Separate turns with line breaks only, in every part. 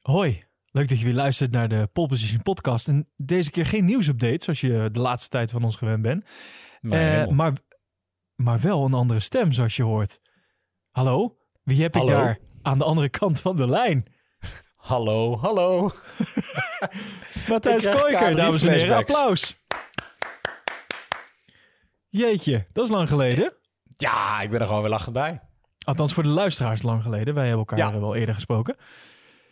Hoi, leuk dat je weer luistert naar de Pole Position podcast. En deze keer geen nieuwsupdate, zoals je de laatste tijd van ons gewend bent. Eh, maar, maar wel een andere stem, zoals je hoort. Hallo? Wie heb ik
Hallo?
daar aan de andere kant van de lijn?
Hallo, hallo.
Matthijs
Ik
Koiker,
K3
dames en heren. Applaus. Jeetje, dat is lang geleden.
Ja, ik ben er gewoon weer lachend bij.
Althans, voor de luisteraars lang geleden. Wij hebben elkaar
Ja.
wel eerder gesproken.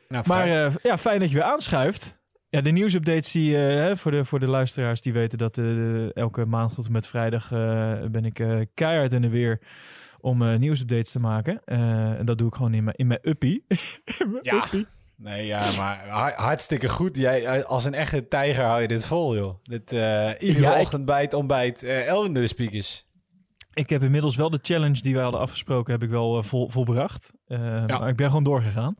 Nou,
Maar eh, ja, fijn dat je weer aanschuift. Ja, de nieuwsupdates die, hè, voor, de, voor de luisteraars die weten dat eh, elke maand tot en met vrijdag ben ik keihard in de weer om nieuwsupdates te maken. En dat doe ik gewoon in mijn, in mijn uppie. In mijn
Ja.
uppie.
nee, ja, maar ha- hartstikke goed. Jij, als een echte tijger hou je dit vol, joh. Dit, iedere
Ja, ik-
ochtend bij het ontbijt. eh El in de speakers.
Ik heb inmiddels wel de challenge die wij hadden afgesproken, heb ik wel vol, volbracht. Maar ik ben gewoon doorgegaan.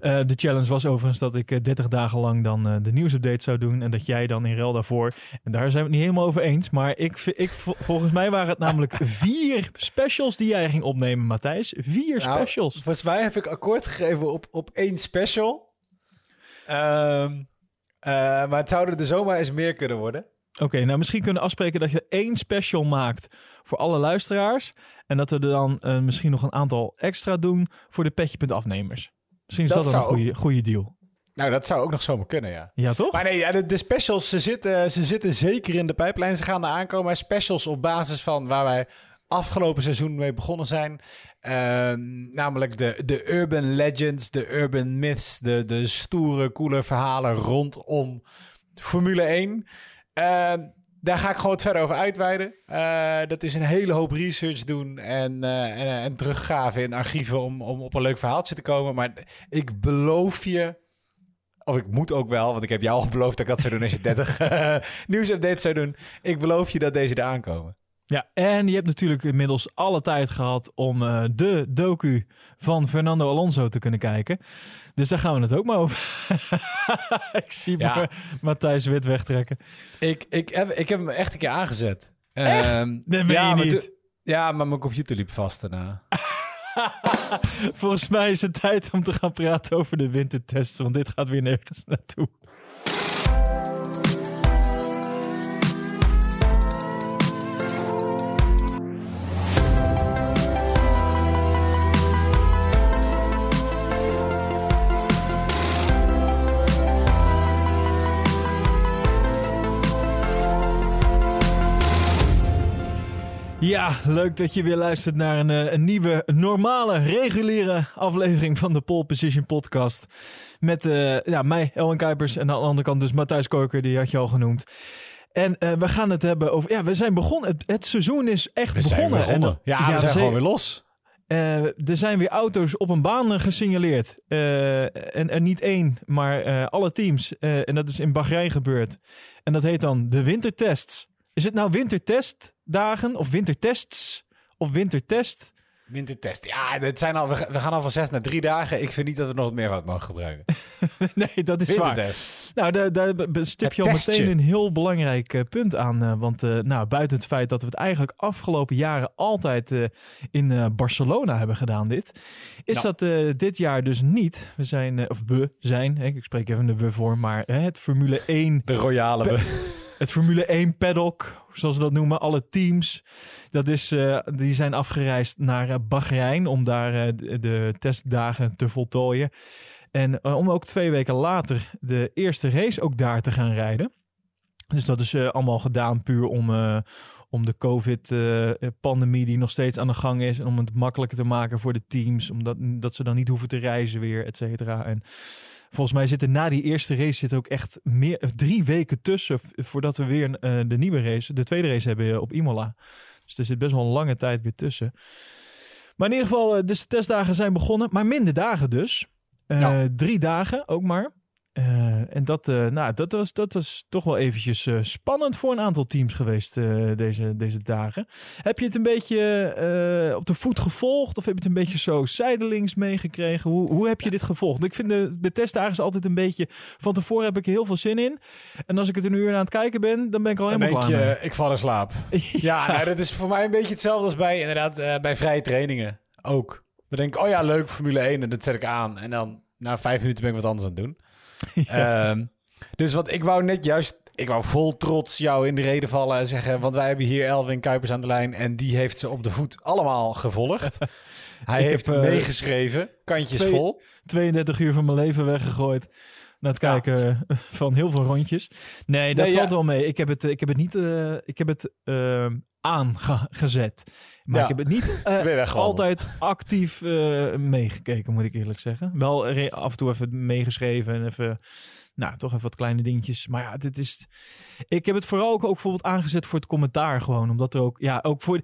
Eh, de challenge was overigens dat ik eh, 30 dagen lang dan eh, de nieuwsupdate zou doen. En dat jij dan in ruil daarvoor. En daar zijn we het niet helemaal over eens. Maar ik, ik, vol- volgens mij waren het namelijk vier specials die jij ging opnemen, Matthijs. Vier
Nou,
specials.
Volgens mij heb ik akkoord gegeven op, op één special. Ehm, eh, maar het zouden er zomaar eens meer kunnen worden.
Oké, nou misschien kunnen we afspreken dat je één special maakt voor alle luisteraars. En dat we er dan eh, misschien nog een aantal extra doen voor de petje.afnemers. Misschien is dat,
Dat
dan een
zou
goede, goede deal.
Nou, dat zou ook nog zomaar kunnen, ja.
Ja, toch?
Maar nee, ja, de, de specials, ze zitten, ze zitten zeker in de pijplijn. Ze gaan er aankomen. Specials op basis van waar wij afgelopen seizoen mee begonnen zijn. Ehm, namelijk de, de urban legends, de urban myths, de, de stoere, coole verhalen rondom Formule 1. Ehm, daar ga ik gewoon wat verder over uitweiden. Eh, dat is een hele hoop research doen en, eh, en, en teruggraven in archieven om, om op een leuk verhaaltje te komen. Maar ik beloof je, of ik moet ook wel, want ik heb jou al beloofd dat ik dat zou doen als je 30 eh, nieuwsupdates zou doen. Ik beloof je dat deze er aankomen.
Ja, en je hebt natuurlijk inmiddels alle tijd gehad om eh, de docu van Fernando Alonso te kunnen kijken. Dus daar gaan we het ook maar over. ik zie
Ja.
maar Matthijs Wit wegtrekken.
Ik, ik, heb, ik heb hem echt een keer aangezet.
Echt?
Ehm,
meen
ja,
je
maar
niet.
ja, maar mijn computer liep vast daarna.
Volgens mij is het tijd om te gaan praten over de wintertests, want dit gaat weer nergens naartoe. Ja, leuk dat je weer luistert naar een, eh, een nieuwe, normale, reguliere aflevering van de Pole Position Podcast. Met eh, ja, mij, Elwin Kuipers, en aan de andere kant dus Matthijs Koker, die had je al genoemd. En eh, we gaan het hebben over. Ja, we zijn begonnen. Het, het seizoen is echt
We zijn
begonnen.
begonnen.
En,
ja, we zijn gewoon weer los.
er zijn weer auto's op een baan gesignaleerd. En, en niet één, maar alle teams. En dat is in Bahrein gebeurd. En dat heet dan de wintertests. Is het nou wintertestdagen of wintertests of wintertest?
Wintertest. Ja, het zijn al, we ga- we gaan al van zes naar drie dagen. Ik vind niet dat we nog het meervoud mogen gebruiken.
nee, dat is waar.
Wintertest.
Nou, daar, stip je al meteen een heel belangrijk eh, punt aan. eh, want eh, nou, buiten het feit dat we het eigenlijk afgelopen jaren altijd in Barcelona hebben gedaan, dit. Is
Nou.
dat dit jaar dus niet. We zijn, of we zijn, hè, ik spreek even de we voor, maar hè, het Formule 1
De royale. we.
het Formule 1 paddock, zoals ze dat noemen, alle teams. Dat is, eh, die zijn afgereisd naar eh, Bahrein om daar eh, de, testdagen te voltooien. En om ook twee weken later de eerste race ook daar te gaan rijden. Dus dat is allemaal gedaan puur om, om de COVID-pandemie die nog steeds aan de gang is. En om het makkelijker te maken voor de teams. Omdat dat ze dan niet hoeven te reizen weer, et cetera. En volgens mij zitten na die eerste race zitten ook echt meer, drie weken tussen. Voordat we weer eh, de nieuwe race, de tweede race hebben eh, op Imola. Dus er zit best wel een lange tijd weer tussen. Maar in ieder geval, eh, dus de testdagen zijn begonnen. Maar minder dagen dus.
Ja.
Drie dagen ook maar. Eh, en dat, eh, nou, dat, was, dat was toch wel eventjes eh, spannend voor een aantal teams geweest deze, deze dagen. Heb je het een beetje op de voet gevolgd? Of heb je het een beetje zo zijdelings meegekregen? Hoe, hoe heb je dit gevolgd? Ik vind de, de testdagen is altijd een beetje... Van tevoren heb ik er heel veel zin in. En als ik het een uur aan het kijken ben, dan ben ik al
Dan
helemaal
denk
klaar
je, ik val in slaap. Ja, nou, dat is voor mij een beetje hetzelfde als bij, inderdaad, bij vrije trainingen ook. We denken, oh ja, leuk, Formule 1, en dat zet ik aan. En dan na vijf minuten ben ik wat anders aan het doen. Ehm, dus wat ik wou net juist, ik wou vol trots jou in de reden vallen en zeggen, want wij hebben hier Elvin Kuipers aan de lijn en die heeft ze op de voet allemaal gevolgd. Hij heeft
heb, eh,
meegeschreven, kantjes
twee-
vol.
32 uur van mijn leven weggegooid. Na het
Ja.
kijken van heel veel rondjes. Nee, dat
Nee, ja.
valt wel mee. Ik heb het, ik heb het niet eh, ik heb het, eh, aangezet. Maar
Ja.
ik heb het niet eh, altijd actief eh, meegekeken, moet ik eerlijk zeggen. Wel af en toe even meegeschreven en even... Nou, toch even wat kleine dingetjes. Maar ja, dit is... Ik heb het vooral ook, ook bijvoorbeeld aangezet voor het commentaar gewoon. Omdat er ook... Ja, ook voor...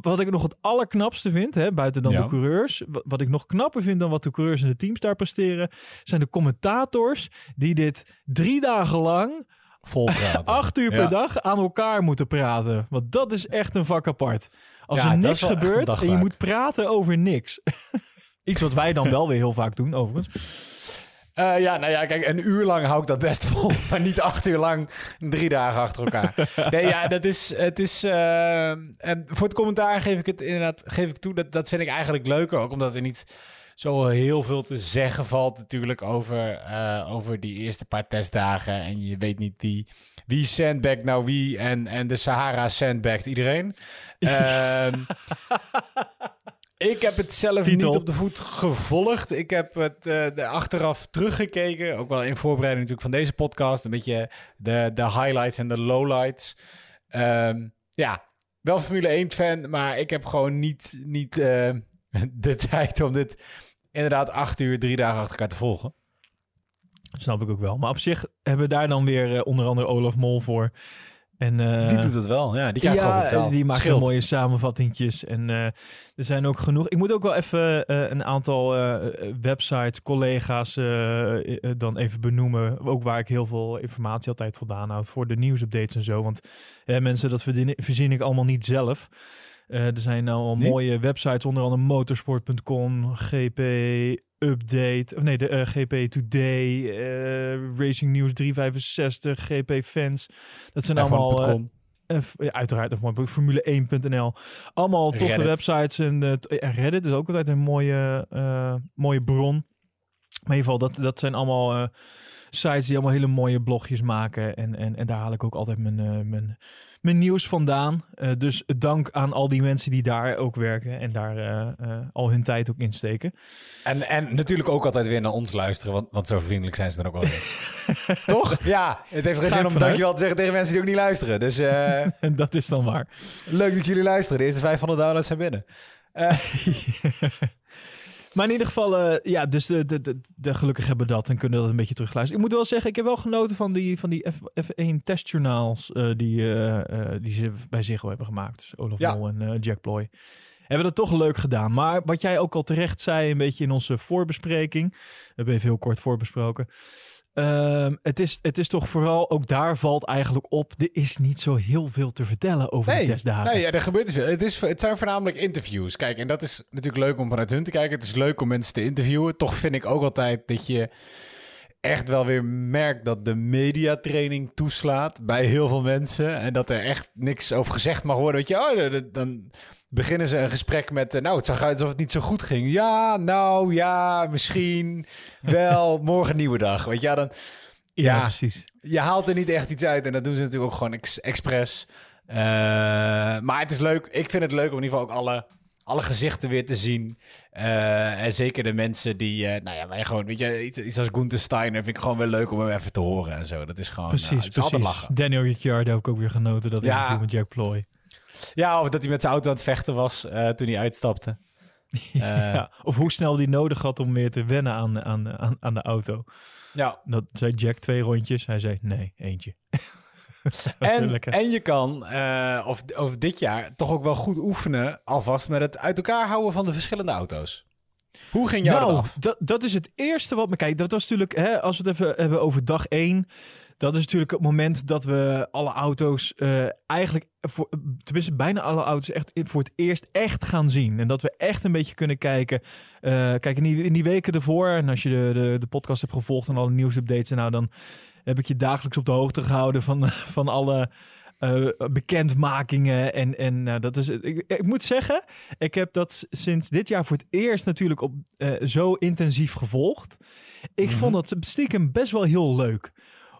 Wat ik nog het allerknapste vind, hè, buiten dan
Ja.
de coureurs... wa- Wat ik nog knapper vind dan wat de coureurs en de teams daar presteren... zijn de commentators die dit drie dagen lang...
Vol
acht uur per
Ja.
dag aan elkaar moeten praten. Want dat is echt een vak apart. Als
Ja,
er niks gebeurt en je moet praten over niks. Iets wat wij dan wel weer heel vaak doen, overigens.
Eh, ja, nou ja, kijk, een uur lang hou ik dat best vol. maar niet acht uur lang, drie dagen achter elkaar. nee, ja, dat is... Het is eh, en voor het commentaar geef ik het inderdaad geef ik toe. Dat, dat vind ik eigenlijk leuker. Ook omdat er niet zo heel veel te zeggen valt natuurlijk over, eh, over die eerste paar testdagen. En je weet niet wie, wie sandbagt nou wie. En, en de Sahara sandbagt iedereen. Ik heb het zelf
Titel.
niet op de voet gevolgd. Ik heb het eh, de achteraf teruggekeken. Ook wel in voorbereiding natuurlijk van deze podcast. Een beetje de, de highlights en de lowlights. Ehm, ja, wel Formule 1 fan, maar ik heb gewoon niet, niet eh, de tijd om dit inderdaad acht uur, drie dagen achter elkaar te volgen.
Dat snap ik ook wel. Maar op zich hebben we daar dan weer eh, onder andere Olaf Mol voor. En, eh,
die doet het wel, ja. Die krijgt
ja,
betaald.
die maakt
Scheelt.
mooie samenvattingjes. En eh, er zijn ook genoeg. Ik moet ook wel even eh, een aantal websites, collega's dan even benoemen. Ook waar ik heel veel informatie altijd vandaan houd voor de nieuwsupdates en zo. Want mensen, dat verzin, verzin ik allemaal niet zelf. Er zijn nou al mooie websites, onder andere motorsport.com, GP Update, of nee, de eh, GP Today, eh, Racing News 365, GP Fans. Dat zijn allemaal eh,
F1.com.
en f- ja, uiteraard, of mooi, Formule1.nl. Allemaal toffe
Reddit.
websites. En, Reddit is ook altijd een mooie, mooie bron. Maar in ieder geval, dat, dat zijn allemaal sites die allemaal hele mooie blogjes maken. En, en, en daar haal ik ook altijd mijn, eh, mijn, mijn nieuws vandaan. Eh, dus dank aan al die mensen die daar ook werken. En daar eh, al hun tijd ook insteken.
En, en natuurlijk ook altijd weer naar ons luisteren, want, want zo vriendelijk zijn ze dan ook wel. Toch? Ja, het heeft geen zin om dankjewel te zeggen tegen mensen die ook niet luisteren. Dus
En dat is dan waar.
leuk dat jullie luisteren. De eerste 500 downloads zijn binnen.
Maar in ieder geval, eh, ja, dus de, de, de, de gelukkig hebben we dat en kunnen dat een beetje terugluisteren. Ik moet wel zeggen, ik heb wel genoten van die, van die F, F1 testjournaals eh, die, eh, die ze bij Ziggo hebben gemaakt. Dus Olaf
Ja.
Mol en Jack Ploy. Hebben dat toch leuk gedaan. Maar wat jij ook al terecht zei, een beetje in onze voorbespreking. We hebben even heel kort voorbesproken. Ehm, het, is, het is toch vooral, ook daar valt eigenlijk op, er is niet zo heel veel te vertellen over de
nee,
testdagen.
nee ja, er gebeurt veel. Het, is, het zijn voornamelijk interviews. Kijk, en dat is natuurlijk leuk om vanuit hun te kijken. Het is leuk om mensen te interviewen. Toch vind ik ook altijd dat je echt wel weer merkt dat de mediatraining toeslaat bij heel veel mensen. En dat er echt niks over gezegd mag worden. Weet je, oh, dan- dan beginnen ze een gesprek met... eh, nou, het zag uit alsof het niet zo goed ging. Ja, nou, ja, misschien wel. Morgen nieuwe dag. Weet je, ja, dan...
ja,
ja.
precies.
Je haalt er niet echt iets uit. En dat doen ze natuurlijk ook gewoon ex expres. Eh, maar het is leuk. Ik vind het leuk om in ieder geval ook alle, alle gezichten weer te zien. Eh, en zeker de mensen die... eh, nou ja, wij gewoon... Weet je, iets, iets als Gunther Steiner vind ik gewoon wel leuk om hem even te horen en zo. Dat is gewoon...
Precies,
het is altijd
precies.
lachen.
Daniel Ricciardo heb ik ook weer genoten. Dat
Ja.
interview met Jack Ploy.
Ja, of dat hij met zijn auto aan het vechten was toen hij uitstapte.
Ja. Of hoe snel die nodig had om weer te wennen aan, aan, aan, aan de auto.
ja.
Dat zei Jack twee rondjes. Hij zei nee, eentje.
En, en je kan, eh, of, of dit jaar, toch ook wel goed oefenen alvast met het uit elkaar houden van de verschillende auto's. Hoe ging jou dat
nou,
af?
dat, dat is het eerste wat me... Kijk, dat was natuurlijk... Hè, als we het even hebben over dag één... Dat is natuurlijk het moment dat we alle auto's eh, eigenlijk... Voor, tenminste, bijna alle auto's echt voor het eerst echt gaan zien. En dat we echt een beetje kunnen kijken. eh, kijk, in die, in die weken ervoor... En als je de, de, de podcast hebt gevolgd en alle nieuwsupdates... En nou, dan heb ik je dagelijks op de hoogte gehouden van, van alle eh, bekendmakingen. En, en nou, dat is, ik, ik moet zeggen, ik heb dat sinds dit jaar voor het eerst natuurlijk op, eh, zo intensief gevolgd. Ik
Mhm.
vond dat stiekem best wel heel leuk.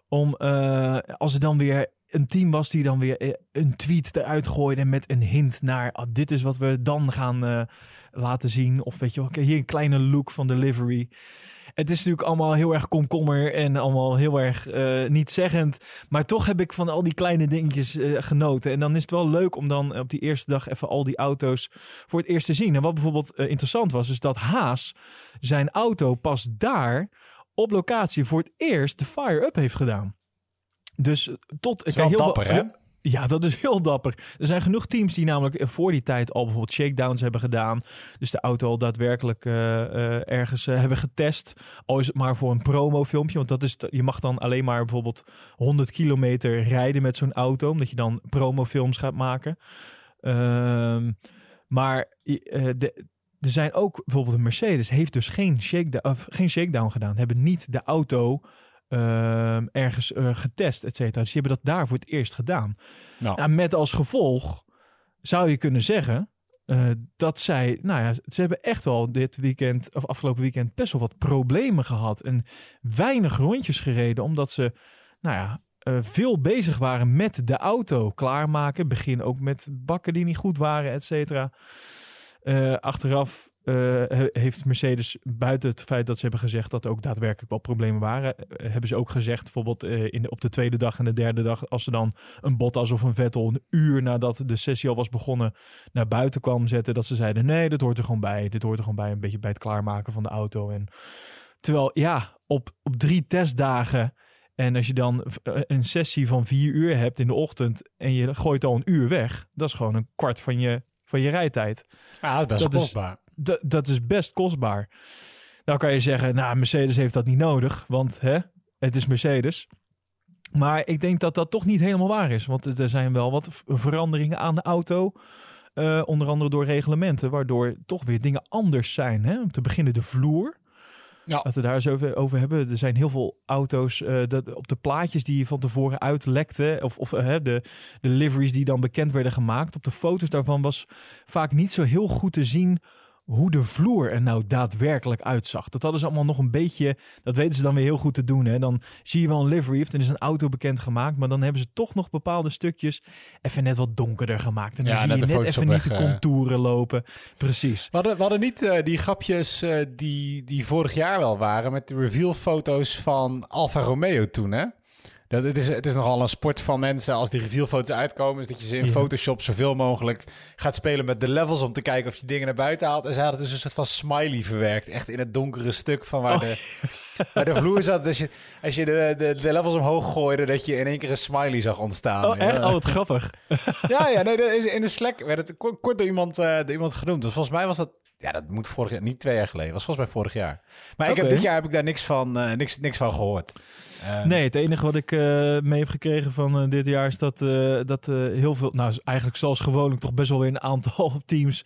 Om eh, als er dan weer een team was die dan weer eh, een tweet eruit gooide met een hint naar ah, dit is wat we dan gaan eh, laten zien. Of weet je wel, hier een kleine look van de livery. Het is natuurlijk allemaal heel erg komkommer en allemaal heel erg eh niet zeggend. Maar toch heb ik van al die kleine dingetjes eh, genoten. En dan is het wel leuk om dan op die eerste dag even al die auto's voor het eerst te zien. En wat bijvoorbeeld eh, interessant was, is dat Haas zijn auto pas daar op locatie voor het eerst de fire-up heeft gedaan. Dus tot...
Wel
heel veel-
dapper, hè?
Ja, dat is heel dapper. Er zijn genoeg teams die namelijk voor die tijd al bijvoorbeeld shakedowns hebben gedaan. Dus de auto al daadwerkelijk eh, eh, ergens eh, hebben getest. Al is het maar voor een promofilmpje. Want dat is, je mag dan alleen maar bijvoorbeeld 100 kilometer rijden met zo'n auto. Omdat je dan promofilms gaat maken. Ehm, maar de, er zijn ook bijvoorbeeld een Mercedes heeft dus geen of geen shakedown gedaan. Hebben niet de auto ehm, ergens eh, getest, et cetera. Dus die hebben dat daar voor het eerst gedaan.
Nou,
Nou, met als gevolg zou je kunnen zeggen eh, dat zij, nou ja, ze hebben echt wel dit weekend of afgelopen weekend best wel wat problemen gehad en weinig rondjes gereden, omdat ze, nou ja, eh, veel bezig waren met de auto klaarmaken. Begin ook met bakken die niet goed waren, et cetera. Achteraf eh, he- heeft Mercedes, buiten het feit dat ze hebben gezegd dat er ook daadwerkelijk wel problemen waren, eh, hebben ze ook gezegd, bijvoorbeeld eh, in de, op de tweede dag en de derde dag, als ze dan een Bottas of een Vettel een uur nadat de sessie al was begonnen naar buiten kwam zetten, dat ze zeiden nee, dit hoort er gewoon bij. Dit hoort er gewoon bij, een beetje bij het klaarmaken van de auto. En terwijl ja, op, op drie testdagen en als je dan een sessie van vier uur hebt in de ochtend en je gooit al een uur weg, dat is gewoon een kwart van je, van je rijtijd.
ja, dat is best
dat is-
kostbaar.
Dat, dat is best kostbaar. Nou kan je zeggen, nou, Mercedes heeft dat niet nodig, want hè, het is Mercedes. Maar ik denk dat dat toch niet helemaal waar is. Want er zijn wel wat veranderingen aan de auto. eh, onder andere door reglementen, waardoor toch weer dingen anders zijn. Hè? Om te beginnen de vloer.
Ja.
Dat we daar eens over, over hebben. Er zijn heel veel auto's eh, dat, op de plaatjes die van tevoren uitlekten. Of, of eh, de, de liveries die dan bekend werden gemaakt. Op de foto's daarvan was vaak niet zo heel goed te zien hoe de vloer er nou daadwerkelijk uitzag. Dat hadden ze allemaal nog een beetje, dat weten ze dan weer heel goed te doen. Hè? Dan zie je wel een livery, of dan is een auto bekend gemaakt, maar dan hebben ze toch nog bepaalde stukjes even net wat donkerder gemaakt. En dan
Ja,
zie
net
je net
foto's
even niet de
weg, eh.
contouren lopen. Precies.
We hadden, we hadden niet eh, die grapjes eh, die, die vorig jaar wel waren met de reveal-foto's van Alfa Romeo toen, hè? Dat, het, is, het is nogal een sport van mensen als die reveal-foto's uitkomen, is dat je ze in. Photoshop zoveel mogelijk gaat spelen met de levels om te kijken of je dingen naar buiten haalt. En ze hadden dus een soort van smiley verwerkt, echt in het donkere stuk van waar,
Oh.
de, waar de vloer zat. Als je, als je de, de, de levels omhoog gooide, dat je in één keer een smiley zag ontstaan.
Oh, echt?
Ja.
Oh, wat grappig.
Ja, ja, nee, dat is, in de Slack werd het kort, kort door, iemand, eh, door iemand genoemd. Dus volgens mij was dat, ja, dat moet vorig jaar, niet twee jaar geleden, was volgens mij vorig jaar. Maar ik heb, dit jaar heb ik daar niks van, eh, niks, niks van gehoord. Eh,
Nee, het enige wat ik eh, mee heb gekregen van dit jaar is dat, dat heel veel, nou eigenlijk zoals gewoonlijk toch best wel weer een aantal teams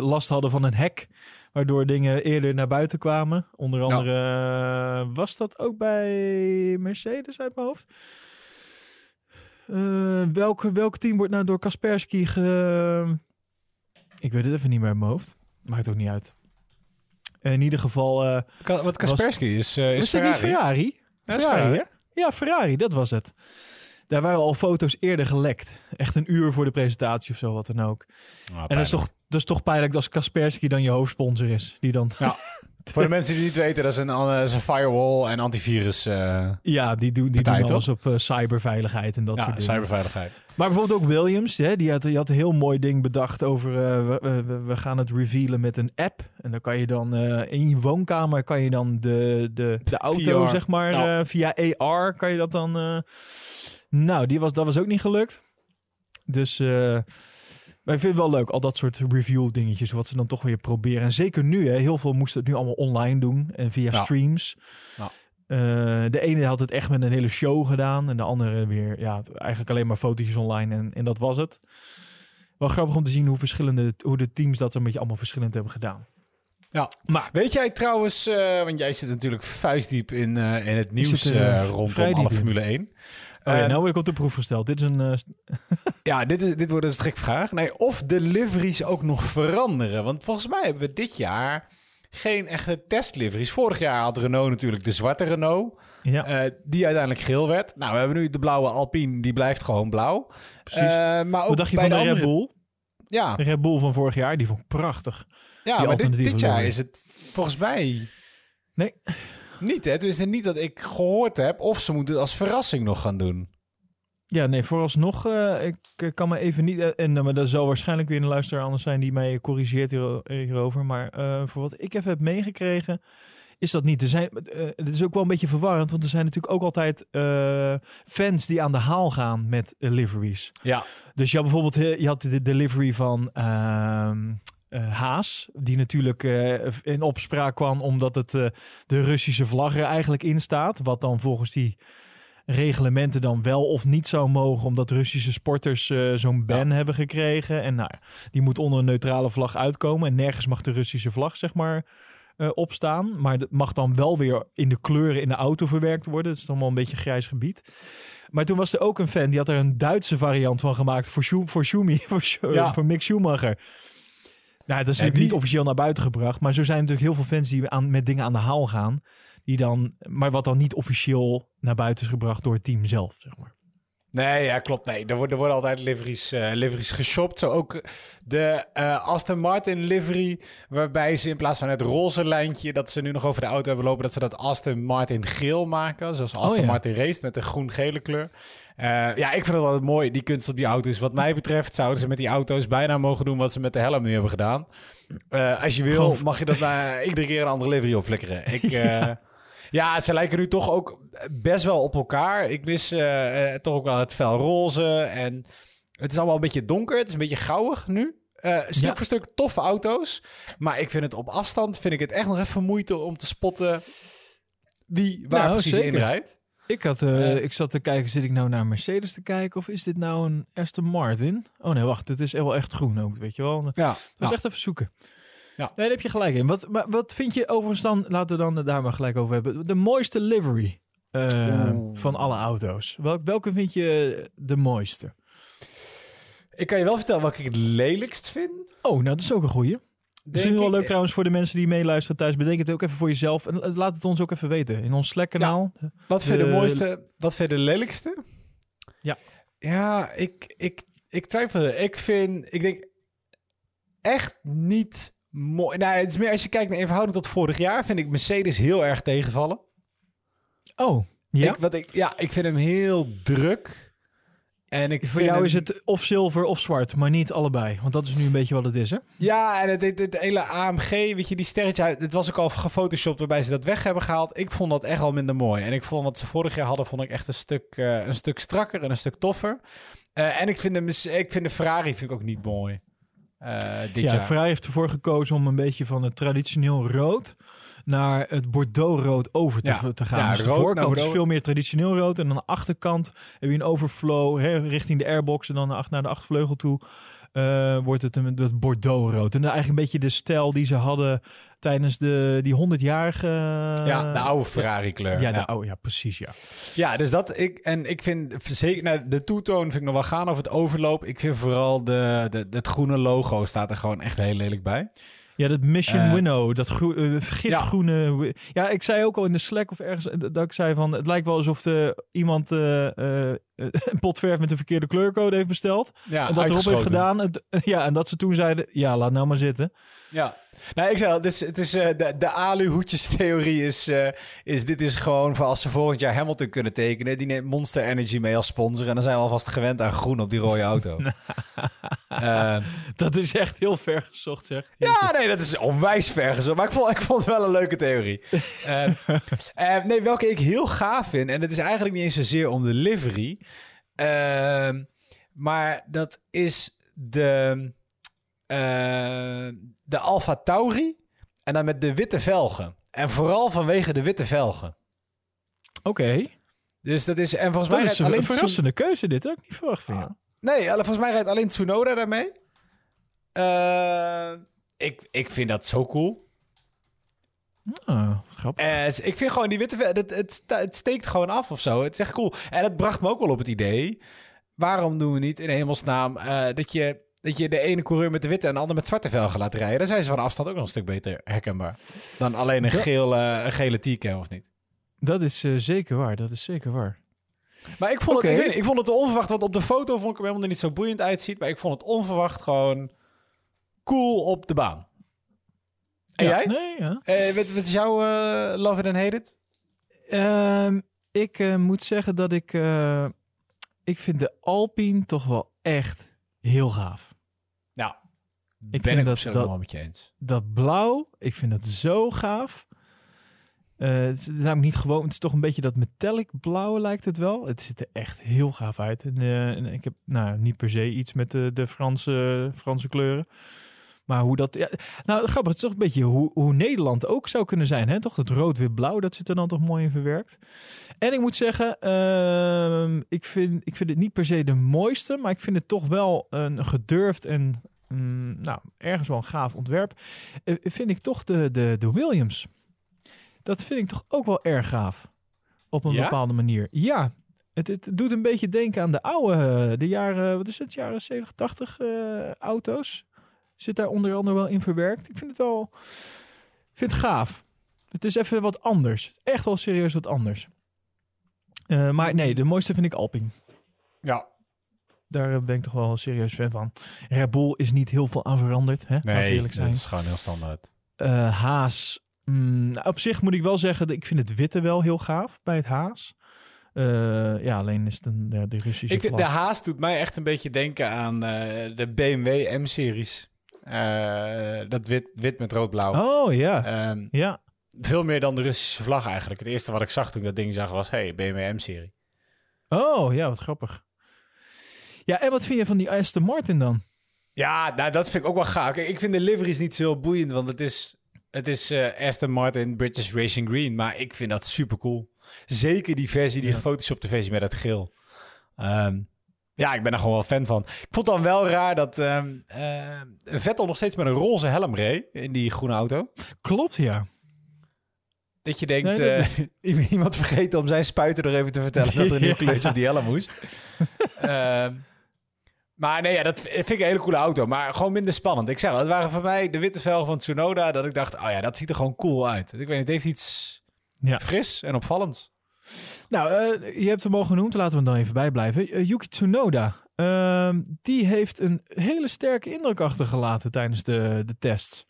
last hadden van een hack. Waardoor dingen eerder naar buiten kwamen. Onder andere was dat ook bij Mercedes uit mijn hoofd. Welke, welk team wordt nou door Kaspersky ge... Ik weet het even niet meer uit mijn hoofd. Maakt ook niet uit. In ieder geval...
Ka- Wat Kaspersky is, eh, is
niet
Ferrari. Is
Ferrari,
Ferrari.
hè? Ja, Ferrari, dat was het. Daar waren al foto's eerder gelekt. Echt een uur voor de presentatie of zo, wat dan ook.
Ah,
en dat is, toch, dat is toch pijnlijk als Kaspersky dan je hoofdsponsor is. Die dan,
Ja. Voor de mensen die het niet weten, dat is een, eh, is een firewall en antivirus. eh
ja, die, doen, die
Partij,
doen alles op eh, cyberveiligheid en dat
ja,
soort dingen.
cyberveiligheid.
Maar bijvoorbeeld ook Williams, hè, die, had, die had een heel mooi ding bedacht over... we, we, gaan het revealen met een app. En dan kan je dan in je woonkamer kan je dan de, de, de auto,
VR.
zeg maar, via AR kan je dat dan... nou, die was, dat was ook niet gelukt. Dus... maar ik vind het wel leuk, al dat soort review dingetjes, wat ze dan toch weer proberen. En zeker nu, hè, heel veel moesten het nu allemaal online doen en via
Ja.
streams.
Ja.
Eh, de ene had het echt met een hele show gedaan en de andere weer, ja, eigenlijk alleen maar fotootjes online en, en dat was het. Wel grappig om te zien hoe verschillende, hoe de teams dat een beetje allemaal verschillend hebben gedaan.
Ja.
Maar
Weet jij trouwens, eh, want jij zit natuurlijk vuistdiep in, eh, in het nieuws rondom alle
in.
Formule 1.
Oh ja,
Eh,
nou word ik op de proef gesteld. Dit is een... eh,
Ja, dit, is, dit wordt een strikvraag. Nee, of de liveries ook nog veranderen. Want volgens mij hebben we dit jaar geen echte testliveries. Vorig jaar had Renault natuurlijk de zwarte Renault,
ja,
eh, die uiteindelijk geel werd. Nou, we hebben nu de blauwe Alpine, die blijft gewoon blauw.
precies.
Eh, maar ook
Wat dacht je
bij
van de,
de
Red. Bull?
Ja,
De Red Bull van vorig jaar, die vond ik prachtig.
ja
die
maar dit, jaar is het volgens mij
Nee.
Niet. Hè? Het is niet dat ik gehoord heb of ze moeten het als verrassing nog gaan doen.
Ja, nee, vooralsnog, eh ik kan me even niet... eh, en eh, maar dat zal waarschijnlijk weer een luisteraar anders zijn die mij corrigeert hier, hierover. Maar eh, voor wat ik even heb meegekregen, is dat niet. Er zijn, het is ook wel een beetje verwarrend, want er zijn natuurlijk ook altijd eh, fans die aan de haal gaan met eh, liveries.
Ja.
Dus je had bijvoorbeeld je had de delivery van eh, Haas, die natuurlijk eh, in opspraak kwam omdat het eh, de Russische vlag er eigenlijk in staat. Wat dan volgens die reglementen dan wel of niet zou mogen, omdat Russische sporters zo'n ban hebben gekregen. En nou, die moet onder een neutrale vlag uitkomen. En nergens mag de Russische vlag, zeg maar, opstaan. Maar dat mag dan wel weer in de kleuren in de auto verwerkt worden. Dat is dan wel een beetje een grijs gebied. Maar toen was er ook een fan die had er een Duitse variant van gemaakt voor, Schu voor Schumi, voor,
Ja.
voor Mick Schumacher. Nou, dat is natuurlijk niet officieel naar buiten gebracht. Maar zo zijn natuurlijk heel veel fans die aan, met dingen aan de haal gaan. Die dan, maar wat dan niet officieel naar buiten is gebracht door het team zelf, zeg maar.
Nee, ja, klopt. Nee, er worden, er worden altijd liveries, eh, liveries geshopt. Zo ook de eh, Aston Martin livery, waarbij ze in plaats van het roze lijntje dat ze nu nog over de auto hebben lopen, dat ze dat Aston Martin geel maken. Zoals Aston
ja.
Martin race met een groen-gele kleur. Eh, ja, ik vind het altijd mooi, die kunst op die auto's. Wat mij betreft zouden ze met die auto's bijna mogen doen wat ze met de helm nu hebben gedaan. Als je wil, mag je dat maar iedere keer een andere livery opflikkeren. Ik... Ja, ze lijken nu toch ook best wel op elkaar. Ik mis eh, eh, toch ook wel het fel roze. En het is allemaal een beetje donker. Het is een beetje gauwig nu. Eh, stuk
Ja.
voor stuk toffe auto's. Maar ik vind het op afstand vind ik het echt nog even moeite om te spotten wie waar
Nou,
precies
zeker.
in rijdt.
Ik, had, ik zat te kijken, zit ik nou naar Mercedes te kijken of is dit nou een Aston Martin? Oh nee, wacht, het is wel echt groen ook, weet je wel. Dat
Ja,
is echt even zoeken.
Ja.
Nee, daar heb je gelijk in. Wat, maar wat vind je overigens dan, laten we dan daar maar gelijk over hebben, de mooiste livery eh,
Oeh.
van alle auto's? Wel, welke vind je de mooiste?
Ik kan je wel vertellen welke ik het lelijkst vind.
Oh, nou dat is ook een goeie. Misschien
Denk
wel leuk trouwens voor de mensen die meeluisteren thuis. Bedenk het ook even voor jezelf. En eh, laat het ons ook even weten. In ons Slack-kanaal.
Wat vind je de
De-
mooiste? Wat vind je de lelijkste?
Ja.
Ja, ik, ik, ik twijfel. Ik vind, ik denk echt niet mooi. Nou, het is meer als je kijkt naar in verhouding tot vorig jaar, vind ik Mercedes heel erg tegenvallen.
Oh, ja?
Ik, wat ik, ja, ik vind hem heel druk. En ik
Voor jou
hem-
is het of zilver of zwart, maar niet allebei. Want dat is nu een beetje wat het is, hè?
Ja, en het, het, het hele AMG, weet je, die sterretje uit. Het was ook al gefotoshopt waarbij ze dat weg hebben gehaald. Ik vond dat echt al minder mooi. En ik vond wat ze vorig jaar hadden, vond ik echt een stuk, eh, een stuk strakker en een stuk toffer. Eh, en ik vind, de, ik vind de Ferrari vind ik ook niet mooi. eh, dit
ja,
jaar.
Ferrari heeft ervoor gekozen om een beetje van het traditioneel rood naar het Bordeaux-rood over te,
Ja.
te gaan.
Ja,
dus de voorkant is veel meer traditioneel rood. En aan de achterkant heb je een overflow hè, richting de airbox. En dan naar de achtervleugel toe eh, wordt het een het Bordeaux-rood. En eigenlijk een beetje de stijl die ze hadden tijdens de, die 100-jarige...
ja, de oude Ferrari kleur.
Ja, de
ja.
oude, ja, precies, ja.
Ja, dus dat ik en ik vind zeker nou, de toetoon vind ik nog wel gaan over het overloop. Ik vind vooral de, de, het groene logo staat er gewoon echt heel lelijk bij.
Ja, dat Mission
Eh,
Winnow, dat groe- eh, gifgroene... wi- Ja. ik zei ook al in de Slack of ergens eh, dat ik zei van... Het lijkt wel alsof de, iemand een pot verf met de verkeerde kleurcode heeft besteld.
Ja,
en dat erop heeft gedaan. Het- ja, en dat ze toen zeiden, ja, laat nou maar zitten.
Ja. Nou, ik zei al, het is, het is, eh, de, de aluhoedjes-theorie is, eh, is... Dit is gewoon voor als ze volgend jaar Hamilton kunnen tekenen. Die neemt Monster Energy mee als sponsor. En dan zijn we alvast gewend aan groen op die rode auto. Eh,
Dat is echt heel ver gezocht, zeg.
ja, nee, dat is onwijs ver gezocht. Maar ik vond, ik vond het wel een leuke theorie. Nee, welke ik heel gaaf vind... En dat is eigenlijk niet eens zozeer om de livery... maar dat is de... eh, de Alfa Tauri... En dan met de witte velgen. En vooral vanwege de witte velgen.
Oké,
Dus dat is... En volgens
dat
mij
is
rijdt
een
alleen...
verrassende keuze dit. Ik niet verwacht van.
Nee, alle- volgens mij rijdt alleen Tsunoda daarmee. Eh, ik, ik vind dat zo cool.
Ah, grappig.
Eh, ik vind gewoon die witte... Het, het, het steekt gewoon af of zo. Het is echt cool. En het bracht me ook wel op het idee... Waarom doen we niet in hemelsnaam eh, dat, je, dat je de ene coureur met de witte en de ander met zwarte velgen laat rijden? Dan zijn ze van afstand ook nog een stuk beter herkenbaar. Dan alleen een,
Dat-
geel, eh, een gele T-cam of niet?
Dat is eh, zeker waar. Dat is zeker waar.
Maar ik vond, het, ik, weet niet, ik vond het onverwacht, want op de foto vond ik hem helemaal niet zo boeiend uitziet. Maar ik vond het onverwacht gewoon cool op de baan. En
Ja,
jij?
Nee, ja.
Eh, wat, wat is jouw love it and hate it?
Ehm, ik moet zeggen dat ik... ik vind de Alpine toch wel echt heel gaaf.
Nou,
Ik
ben
vind
ik
dat-
op
dat-
met je eens.
Dat blauw, ik vind dat zo gaaf. Eh, het is namelijk niet gewoon, het is toch een beetje dat metallic blauw lijkt het wel. Het ziet er echt heel gaaf uit. En, eh, en ik heb nou niet per se iets met de, de Franse, Franse kleuren. Maar hoe dat. Ja, nou, grappig. Het is toch een beetje hoe, hoe Nederland ook zou kunnen zijn. Hè? Toch het rood-wit-blauw, dat zit er dan toch mooi in verwerkt. En ik moet zeggen, ehm, ik, vind, ik vind het niet per se de mooiste. Maar ik vind het toch wel een gedurfd en mm, nou, ergens wel een gaaf ontwerp. Eh, vind ik toch de, de, de Williams. Dat vind ik toch ook wel erg gaaf. Op een
Ja?
bepaalde manier. Ja, het, het doet een beetje denken aan de oude, de jaren, wat is het, jaren 70, 80 eh, auto's. Zit daar onder andere wel in verwerkt. Ik vind het wel, ik vind het gaaf. Het is even wat anders. Echt wel serieus wat anders. Eh, maar nee, de mooiste vind ik Alpine.
Ja,
Daar ben ik toch wel serieus fan van. Red Bull is niet heel veel aan veranderd. Hè?
Nee,
eerlijk zijn.
dat is gewoon heel standaard.
Eh, Haas. mm, nou, op zich moet ik wel zeggen, dat ik vind het witte wel heel gaaf bij het Haas. Eh, ja, alleen is het een, de, de Russische
Ik, de. Haas doet mij echt een beetje denken aan eh, de BMW M-series. Eh, dat wit, wit met rood-blauw.
Oh ja,
Ehm,
ja.
veel meer dan de Russische vlag eigenlijk. Het eerste wat ik zag toen ik dat ding zag was... hey, BMW M-serie.
Oh ja, wat grappig. Ja, en wat vind je van die Aston Martin dan?
Ja, nou, dat vind ik ook wel gaaf. Kijk, ik vind de liveries niet zo boeiend, want het is, het is eh, Aston Martin British Racing Green. Maar ik vind dat super cool. Zeker die versie, die
Ja.
gefotoshopte versie met het geel. Ehm, ja, ik ben er gewoon wel fan van. Ik vond dan wel raar dat ehm, eh, Vettel nog steeds met een roze helm reed in die groene auto.
Klopt, ja.
Dat je denkt,
Nee, dat
eh, iemand vergeten om zijn spuiter nog even te vertellen dat er een nieuw kleurtje op die helm moest. Ehm, maar nee, ja, dat vind ik een hele coole auto. Maar gewoon minder spannend. Ik zeg het waren voor mij de witte velgen van Tsunoda. Dat ik dacht, oh ja, dat ziet er gewoon cool uit. Ik weet niet, het heeft iets
Ja.
fris en opvallends.
Nou, eh, je hebt hem al genoemd, laten we hem dan even bijblijven. Eh, Yuki Tsunoda, ehm, die heeft een hele sterke indruk achtergelaten tijdens de, de tests.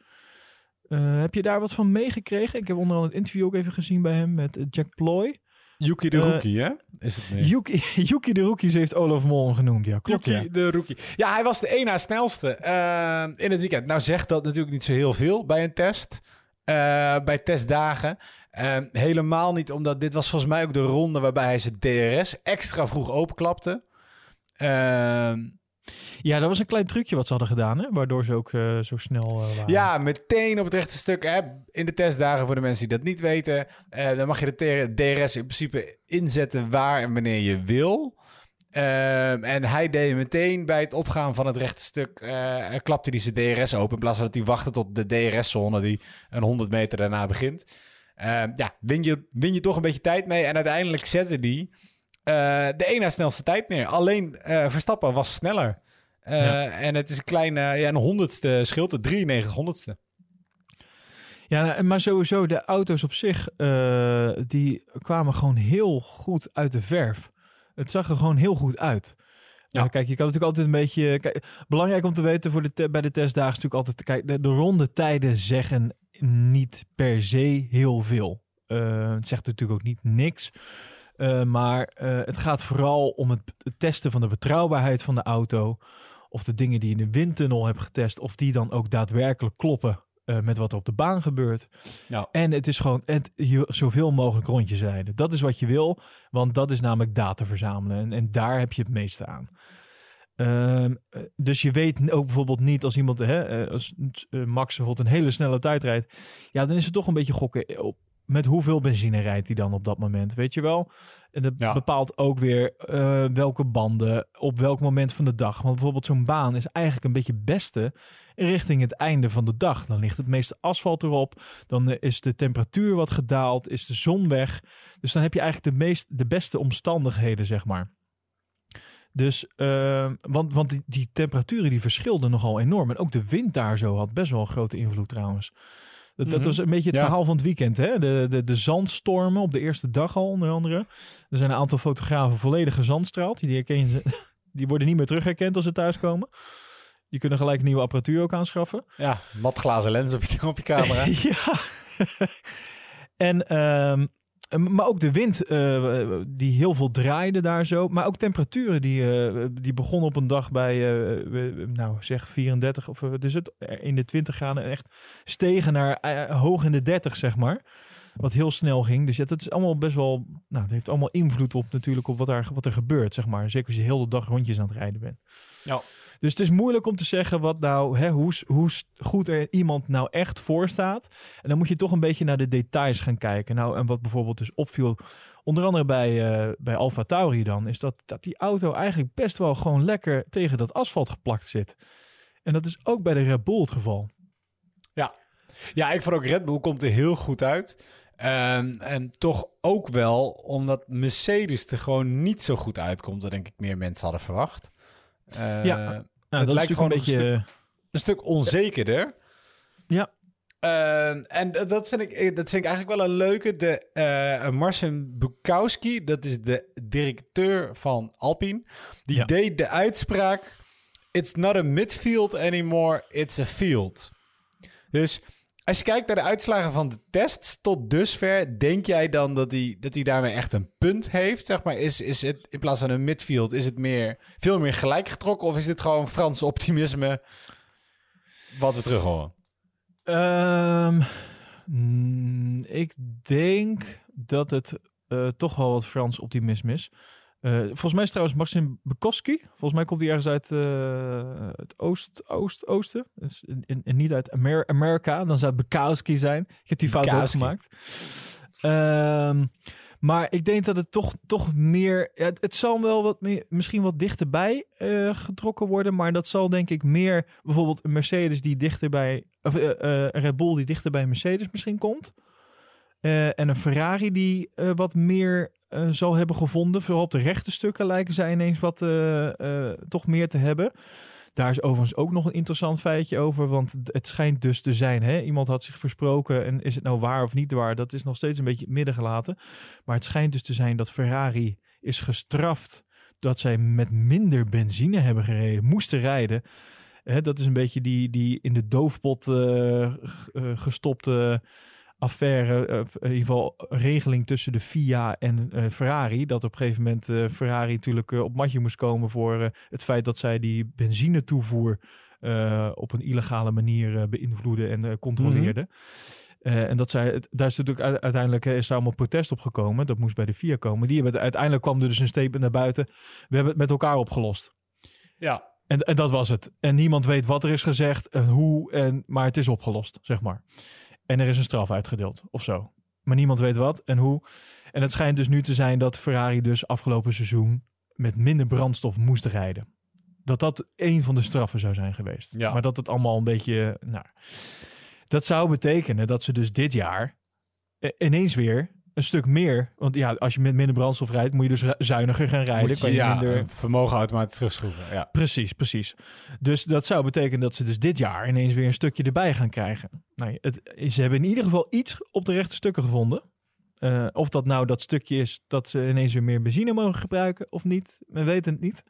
Eh, heb je daar wat van meegekregen? Ik heb onder andere het interview ook even gezien bij hem met Jack Ploy.
Yuki de Rookie, hè? Is het niet?
Yuki, Yuki de Rookies heeft Olaf Mol genoemd, ja. Klopt,
Yuki
ja.
de Rookie. Ja, hij was de één na snelste in het weekend. Nou zegt dat natuurlijk niet zo heel veel bij een test. bij testdagen. Eh, helemaal niet, omdat dit was volgens mij ook de ronde waarbij hij zijn DRS extra vroeg openklapte. Ehm,
Ja, dat was een klein trucje wat ze hadden gedaan, hè? waardoor ze ook eh, zo snel eh, waren.
ja, meteen op het rechte stuk. Hè, in de testdagen, voor de mensen die dat niet weten, eh, dan mag je de DRS in principe inzetten waar en wanneer je wil. Ehm, en hij deed meteen bij het opgaan van het rechte stuk, klapte hij zijn DRS open. In plaats van dat hij wachtte tot de DRS-zone die een 100 meter daarna begint. Ehm, ja, win je, win je toch een beetje tijd mee. En uiteindelijk zette hij eh, de één na snelste tijd neer. Alleen eh, Verstappen was sneller. Eh,
Ja.
En het is een kleine, ja, een honderdste scheelt, het 93 honderdste.
Ja, nou, maar sowieso, de auto's op zich, eh, die kwamen gewoon heel goed uit de verf. Het zag er gewoon heel goed uit.
Ja.
Kijk, je kan natuurlijk altijd een beetje... Kijk, belangrijk om te weten voor de bij de testdagen is natuurlijk altijd... Kijk, de, de rondetijden zeggen niet per se heel veel. Eh, het zegt natuurlijk ook niet niks. Eh, maar eh, het gaat vooral om het, het testen van de betrouwbaarheid van de auto. Of de dingen die je in de windtunnel hebt getest, of die dan ook daadwerkelijk kloppen met wat er op de baan gebeurt.
Ja.
En het is gewoon het, je, zoveel mogelijk rondjes rijden. Dat is wat je wil, want dat is namelijk data verzamelen. En, en daar heb je het meeste aan. Ehm, eh, dus je weet ook bijvoorbeeld niet als iemand, hè, eh, als eh, Max bijvoorbeeld een hele snelle tijd rijdt. Ja, dan is het toch een beetje gokken op met hoeveel benzine rijdt hij dan op dat moment, weet je wel? En dat
Ja.
bepaalt ook weer welke banden, op welk moment van de dag. Want bijvoorbeeld zo'n baan is eigenlijk een beetje het beste richting het einde van de dag. Dan ligt het meeste asfalt erop, dan is de temperatuur wat gedaald, is de zon weg. Dus dan heb je eigenlijk de, meest, de beste omstandigheden, zeg maar. Dus, eh, want, want die, die temperaturen die verschilden nogal enorm. En ook de wind daar zo had best wel een grote invloed trouwens. Dat, dat
Mhm.
was een beetje het
Ja.
verhaal van het weekend. Hè? De, de, de zandstormen op de eerste dag al, onder andere. Er zijn een aantal fotografen volledig gezandstraald. Die, herken je, die worden niet meer terugherkend als ze thuiskomen. Die kunnen gelijk nieuwe apparatuur ook aanschaffen.
Ja, matglazen lens op je, op je camera.
ja. en, ehm, maar ook de wind eh, die heel veel draaide daar zo. Maar ook temperaturen die, eh, die begonnen op een dag bij, eh, nou zeg 34 of is het, in de 20 graden echt stegen naar hoog in de 30 zeg maar. Wat heel snel ging. Dus ja, dat is allemaal best wel, nou, het heeft allemaal invloed op natuurlijk op wat er, wat er gebeurt zeg maar. Zeker als je heel de dag rondjes aan het rijden bent.
Ja.
Dus het is moeilijk om te zeggen wat nou, hè, hoe, hoe goed er iemand nou echt voor staat. En dan moet je toch een beetje naar de details gaan kijken. Nou, en wat bijvoorbeeld dus opviel, onder andere bij, eh bij Alfa Tauri dan, is dat, dat die auto eigenlijk best wel gewoon lekker tegen dat asfalt geplakt zit. En dat is ook bij de Red Bull het geval.
Ja, ik vond ook Red Bull komt er heel goed uit. Ehm, en toch ook wel omdat Mercedes er gewoon niet zo goed uitkomt... dan denk ik meer mensen hadden verwacht. Eh,
Ja. Nou, dat
lijkt gewoon
een
een
beetje...
een stuk onzekerder.
Ja.
Ehm, en dat- vind, ik, eh, dat vind ik eigenlijk wel een leuke. De, eh Marcin Bukowski, dat is de directeur van Alpine. Die
Ja.
deed de uitspraak... It's not a midfield anymore, it's a field. Dus als je kijkt naar de uitslagen van de tests tot dusver... denk jij dan dat hij, dat daarmee echt een punt heeft? Zeg maar, is, is het in plaats van een midfield... is het meer, veel meer gelijk getrokken... of is dit gewoon Frans optimisme wat we terug horen?
Ehm, mm, ik denk dat het eh, toch wel wat Frans optimisme is. Eh, volgens mij is trouwens Maxim Bukowski. Volgens mij komt hij ergens uit eh, het oost, oost, oosten. Dus in, in- en niet uit Amer Amerika. Dan zou het Bukowski zijn. Ik heb die fout ook gemaakt. Ehm, maar ik denk dat het toch, toch meer... ja, het, het zal wel wat meer, misschien wat dichterbij eh, getrokken worden. Maar dat zal denk ik meer... Bijvoorbeeld een Mercedes die dichterbij... Of een Red Bull die dichter bij Mercedes misschien komt. En een Ferrari die wat meer eh, zal hebben gevonden. Vooral op de rechte stukken lijken zij ineens wat eh, eh, toch meer te hebben. Daar is overigens ook nog een interessant feitje over. Want het schijnt dus te zijn. Hè? Iemand had zich versproken. En is het nou waar of niet waar? Dat is nog steeds een beetje het midden gelaten. Maar het schijnt dus te zijn dat Ferrari is gestraft. Dat zij met minder benzine hebben gereden. Moesten rijden. Hè, dat is een beetje die, die in de doofpot gestopte affaire, eh, in ieder geval regeling tussen de FIA en eh, Ferrari. Dat op een gegeven moment eh, Ferrari natuurlijk eh, op matje moest komen voor eh, het feit dat zij die benzine toevoer eh, op een illegale manier eh, beïnvloeden en eh, controleerden. Eh, en dat zij, het- daar is natuurlijk uiteindelijk eh, is daar allemaal protest op gekomen. Dat moest bij de FIA komen. Die hebben, uiteindelijk kwam er dus een statement naar buiten. We hebben het met elkaar opgelost.
Ja,
En, en dat was het. En niemand weet wat er is gezegd en hoe, en, maar het is opgelost, zeg maar. En er is een straf uitgedeeld of zo. Maar niemand weet wat en hoe. En het schijnt dus nu te zijn dat Ferrari dus afgelopen seizoen met minder brandstof moest rijden. Dat dat een van de straffen zou zijn geweest.
Ja.
Maar dat het allemaal een beetje, nou... Dat zou betekenen dat ze dus dit jaar eh, ineens weer een stuk meer... Want ja, als je met minder brandstof rijdt, moet je dus zuiniger gaan rijden.
Moet je,
kan je
ja,
minder...
vermogen automatisch terugschroeven. Ja.
Precies, precies. Dus dat zou betekenen dat ze dus dit jaar ineens weer een stukje erbij gaan krijgen. Nee, het, ze hebben in ieder geval iets op de rechte stukken gevonden. Eh, of dat nou dat stukje is dat ze ineens weer meer benzine mogen gebruiken of niet, we weten het niet.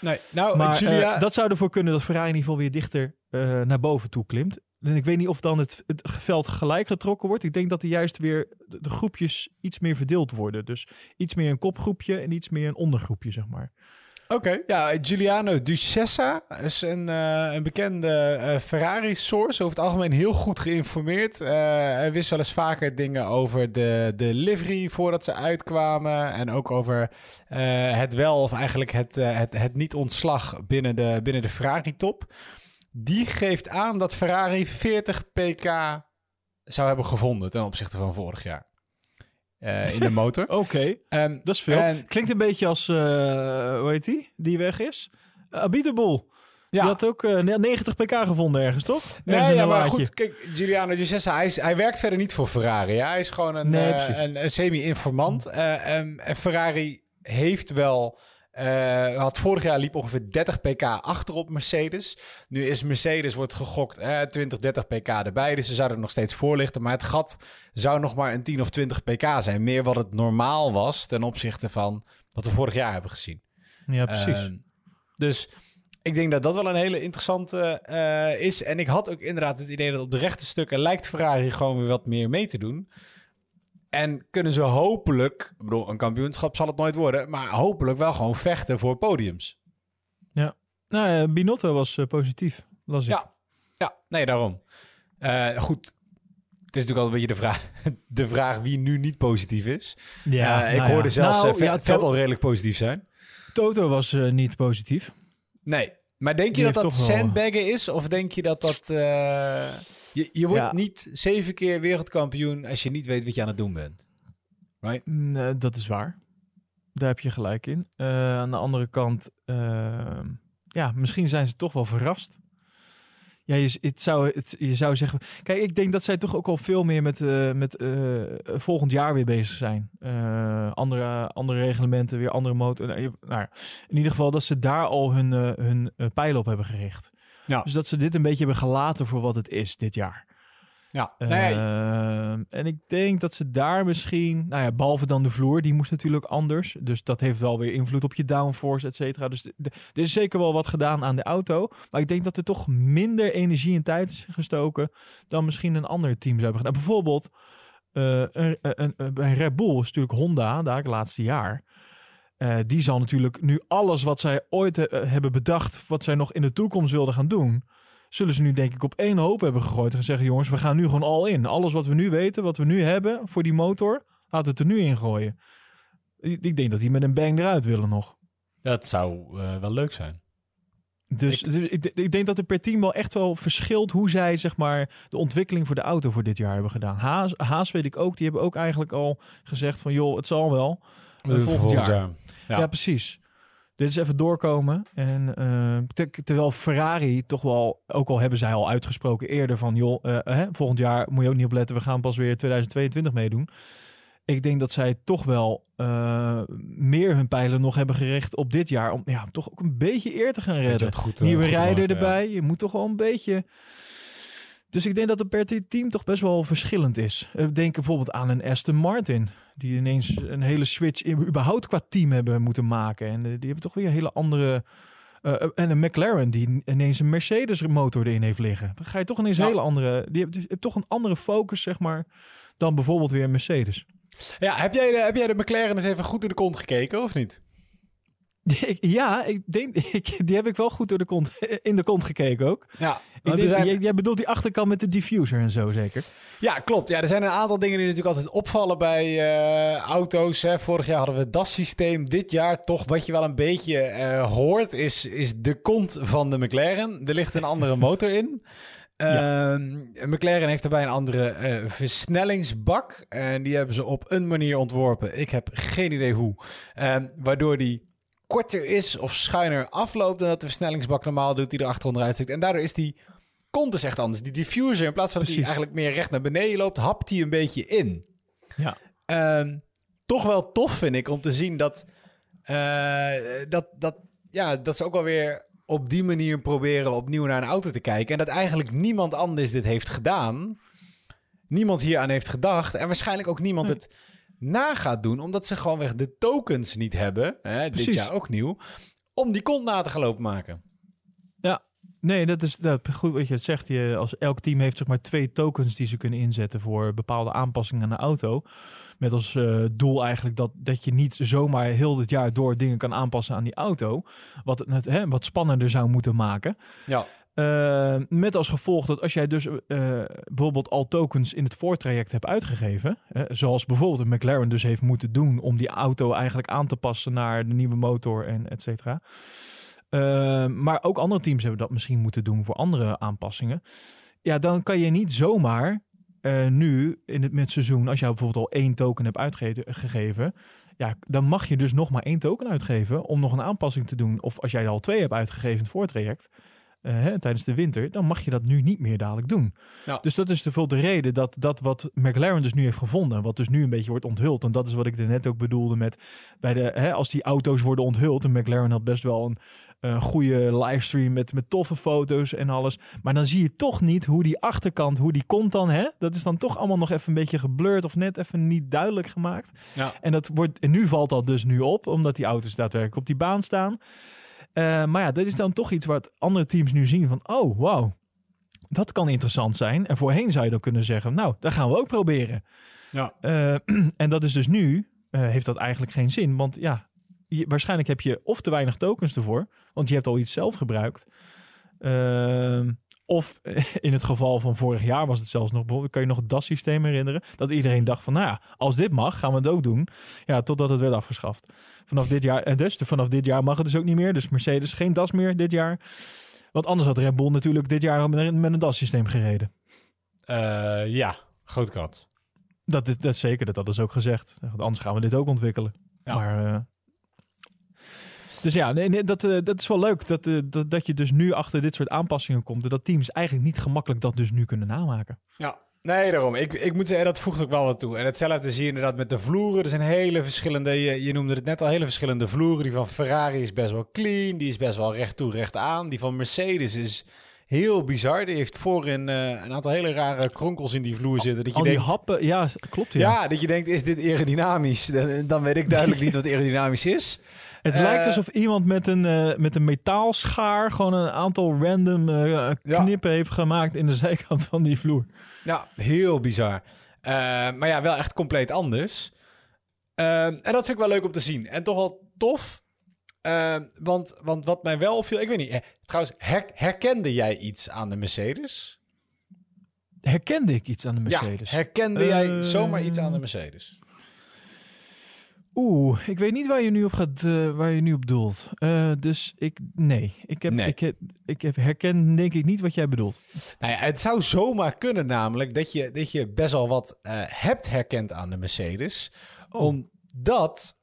Nee, nou,
Maar
Julia,
eh, dat zou ervoor kunnen dat Ferrari in ieder geval weer dichter eh, naar boven toe klimt. En ik weet niet of dan het, het veld gelijk getrokken wordt. Ik denk dat er juist weer de, groepjes iets meer verdeeld worden. Dus iets meer een kopgroepje en iets meer een ondergroepje, zeg maar.
Oké, ja, Giuliano Ducessa is een, eh, een bekende eh, Ferrari-source. Over het algemeen heel goed geïnformeerd. Eh, hij wist wel eens vaker dingen over de, de livery voordat ze uitkwamen. En ook over het wel of eigenlijk het, het, het niet-ontslag binnen de, binnen de Ferrari-top. Die geeft aan dat Ferrari 40 pk zou hebben gevonden ten opzichte van vorig jaar. eh, in de motor.
Oké,
Ehm,
dat is veel.
en-
Klinkt een beetje als, eh hoe heet die, die weg is? Uh, Abitable.
ja,
Die had ook eh, 90 pk gevonden ergens, toch?
Nee, ja, maar
laadje.
goed, kijk, Giuliano Giussessa, hij, is, hij werkt verder niet voor Ferrari. Ja? Hij is gewoon een,
Nee,
een, een semi-informant. Eh, en, en Ferrari heeft wel... eh, had vorig jaar liep ongeveer 30 pk achter op Mercedes. Nu is Mercedes, wordt gegokt, eh, 20, 30 pk erbij. Dus ze zouden er nog steeds voor lichten. Maar het gat zou nog maar een 10 of 20 pk zijn. Meer wat het normaal was ten opzichte van wat we vorig jaar hebben gezien.
Ja, precies.
Ehm, dus ik denk dat dat wel een hele interessante eh, is. En ik had ook inderdaad het idee dat op de rechte stukken lijkt Ferrari gewoon weer wat meer mee te doen. En kunnen ze hopelijk, ik bedoel, een kampioenschap zal het nooit worden, maar hopelijk wel gewoon vechten voor podiums.
nou, eh, Binotto was eh, positief, las ik.
Ja, ja, nee, daarom. Eh, goed. Het is natuurlijk altijd een beetje de vraag, de vraag wie nu niet positief is.
Ja,
ik
nou ja.
hoorde zelfs
Nou,
Vet-
ja,
Vettel redelijk positief zijn.
Toto was niet positief.
Nee. Maar denk je dat dat
wel-
sandbaggen is? Of denk je dat dat... je, je wordt
Ja.
niet zeven keer wereldkampioen als je niet weet wat je aan het doen bent.
Mm, eh, dat is waar. Daar heb je gelijk in. Eh, aan de andere kant, eh, ja, misschien zijn ze toch wel verrast. Ja, je, het zou, het, je zou zeggen... Kijk, ik denk dat zij toch ook al veel meer met, eh, met volgend jaar weer bezig zijn. Andere, andere reglementen, weer andere motor. Nou, nou, in ieder geval dat ze daar al hun, hun pijlen op hebben gericht.
Ja.
Dus dat ze dit een beetje hebben gelaten voor wat het is dit jaar.
Ja. Nee,
Ehm, en ik denk dat ze daar misschien, nou ja, behalve dan de vloer, die moest natuurlijk anders. Dus dat heeft wel weer invloed op je downforce, et cetera. Dus er is zeker wel wat gedaan aan de auto. Maar ik denk dat er toch minder energie en tijd is gestoken dan misschien een ander team zou hebben gedaan. Bijvoorbeeld eh, een, een, Red Bull is natuurlijk Honda, daar het laatste jaar. Eh, die zal natuurlijk nu alles wat zij ooit eh, hebben bedacht, wat zij nog in de toekomst wilden gaan doen, zullen ze nu denk ik op één hoop hebben gegooid en gezegd, jongens, we gaan nu gewoon al in. Alles wat we nu weten, wat we nu hebben voor die motor, laten we het er nu in gooien. Ik, ik denk dat die met een bang eruit willen nog.
dat zou eh, wel leuk zijn.
Dus ik, dus ik, ik denk dat er per team wel echt wel verschilt hoe zij zeg maar de ontwikkeling voor de auto voor dit jaar hebben gedaan. Haas, Haas weet ik ook, die hebben ook eigenlijk al gezegd van joh, het zal wel.
We doen
volgend jaar.
Ja.
Ja, precies. Dit is even doorkomen. En eh, ter- terwijl Ferrari toch wel, ook al hebben zij al uitgesproken eerder van, joh, eh, hè, volgend jaar moet je ook niet opletten, we gaan pas weer 2022 meedoen. Ik denk dat zij toch wel eh, meer hun pijlen nog hebben gericht op dit jaar. Om ja, toch ook een beetje eer te gaan redden.
goed, eh,
Nieuwe rijder
ja.
erbij. Je moet toch wel een beetje. Dus ik denk dat het per team toch best wel verschillend is. Eh, Denk bijvoorbeeld aan een Aston Martin. Die ineens een hele switch in, überhaupt qua team hebben moeten maken. En eh, die hebben toch weer een hele andere... en een McLaren die ineens een Mercedes motor erin heeft liggen. Dan ga je toch ineens
Ja.
een hele andere... Die hebt toch een andere focus, zeg maar, dan bijvoorbeeld weer een Mercedes.
Ja, heb jij, de, heb jij de McLaren eens even goed in de kont gekeken, of niet?
Ja, ik denk, ik, die heb ik wel goed door de kont, in de kont gekeken ook.
Ja,
denk, jij, jij bedoelt die achterkant met de diffuser en zo zeker?
Ja, klopt. Ja, er zijn een aantal dingen die natuurlijk altijd opvallen bij eh, auto's. Hè. Vorig jaar hadden we het DAS-systeem. Dit jaar toch wat je wel een beetje eh, hoort is, is de kont van de McLaren. Er ligt een andere motor in. Ehm, McLaren heeft daarbij een andere eh, versnellingsbak. En die hebben ze op een manier ontworpen. Ik heb geen idee hoe. Ehm, waardoor die korter is of schuiner afloopt dan dat de versnellingsbak normaal doet die er achter onderuit zit. En daardoor is die kont dus echt anders. Die diffuser, in plaats van dat
Precies.
eigenlijk meer recht naar beneden loopt, hapt hij een beetje in.
Ja.
Ehm, toch wel tof vind ik om te zien dat, eh, dat, dat, ja, dat ze ook alweer op die manier proberen opnieuw naar een auto te kijken. En dat eigenlijk niemand anders dit heeft gedaan. Niemand hier aan heeft gedacht. En waarschijnlijk ook niemand
Nee.
het na gaat doen. Omdat ze gewoonweg de tokens niet hebben. Hè, dit jaar ook nieuw. Om die kont na te gaan lopen maken.
Nee, dat is dat, goed wat je het zegt. Je, als elk team heeft zeg maar twee tokens die ze kunnen inzetten voor bepaalde aanpassingen aan de auto. Met als eh, doel eigenlijk dat, dat je niet zomaar heel dit jaar door dingen kan aanpassen aan die auto. Wat het hè, wat spannender zou moeten maken.
Ja.
Eh, met als gevolg dat als jij dus eh, bijvoorbeeld al tokens in het voortraject hebt uitgegeven, hè, zoals bijvoorbeeld een McLaren dus heeft moeten doen om die auto eigenlijk aan te passen naar de nieuwe motor en et cetera. Eh, maar ook andere teams hebben dat misschien moeten doen voor andere aanpassingen. Ja, dan kan je niet zomaar eh, nu in het met seizoen, als jij bijvoorbeeld al één token hebt uitgegeven, ja, dan mag je dus nog maar één token uitgeven om nog een aanpassing te doen. Of als jij al twee hebt uitgegeven in het voortraject, eh, hè, tijdens de winter, dan mag je dat nu niet meer dadelijk doen.
Ja.
Dus dat is bijvoorbeeld de reden dat, dat wat McLaren dus nu heeft gevonden, wat dus nu een beetje wordt onthuld. En dat is wat ik er net ook bedoelde met bij de, hè, als die auto's worden onthuld. En McLaren had best wel een een goede livestream met, met toffe foto's en alles. Maar dan zie je toch niet hoe die achterkant, hoe die komt dan. Hè? Dat is dan toch allemaal nog even een beetje geblurred of net even niet duidelijk gemaakt.
Ja.
En, dat wordt, en nu valt dat dus nu op, omdat die auto's daadwerkelijk op die baan staan. Uh, maar ja, dat is dan toch iets wat andere teams nu zien van, oh wow, dat kan interessant zijn. En voorheen zou je dan kunnen zeggen, nou, dat gaan we ook proberen.
Ja.
Uh, en dat is dus nu, uh, heeft dat eigenlijk geen zin. Want ja, je, waarschijnlijk heb je of te weinig tokens ervoor, want je hebt al iets zelf gebruikt. Uh, of in het geval van vorig jaar was het zelfs nog, kan je nog het DAS-systeem herinneren? Dat iedereen dacht van, nou ja, als dit mag, gaan we het ook doen. Ja, totdat het werd afgeschaft. Vanaf dit jaar, en dus vanaf dit jaar mag het dus ook niet meer. Dus Mercedes geen DAS meer dit jaar. Want anders had Red Bull natuurlijk dit jaar met een DAS-systeem gereden.
Uh, ja, groot kat.
Dat, dat, dat zeker, dat hadden ze ook gezegd. Anders gaan we dit ook ontwikkelen.
Ja.
Maar uh, dus ja, nee, dat, uh, dat is wel leuk. Dat, uh, dat, dat je dus nu achter dit soort aanpassingen komt. En dat teams eigenlijk niet gemakkelijk dat dus nu kunnen namaken.
Ja, nee, daarom. Ik, ik moet zeggen, dat voegt ook wel wat toe. En hetzelfde zie je inderdaad met de vloeren. Er zijn hele verschillende, je, je noemde het net al, hele verschillende vloeren. Die van Ferrari is best wel clean. Die is best wel recht toe, recht aan. Die van Mercedes is heel bizar. Die heeft voorin uh, een aantal hele rare kronkels in die vloer zitten. Dat je
Al
denkt,
die happen, ja, klopt
ja. ja. dat je denkt, is dit aerodynamisch? Dan, dan weet ik duidelijk niet wat aerodynamisch is.
Het uh, lijkt alsof iemand met een, uh, met een metaalschaar gewoon een aantal random knippen ja. heeft gemaakt in de zijkant van die vloer.
Ja, heel bizar. maar ja, wel echt compleet anders. en dat vind ik wel leuk om te zien. En toch wel tof. Want, want wat mij wel opviel, ik weet niet. Trouwens, her, herkende jij iets aan de Mercedes?
Herkende ik iets aan de Mercedes?
Ja, herkende jij zomaar iets aan de Mercedes?
Oeh, ik weet niet waar je nu op gaat, uh, waar je nu op doelt. Uh, dus ik, nee, ik heb,
Nee.
ik heb, ik heb herken denk ik niet wat jij bedoelt.
Nou ja, het zou zomaar kunnen namelijk dat je, dat je best wel wat eh, hebt herkend aan de Mercedes.
Oh.
Omdat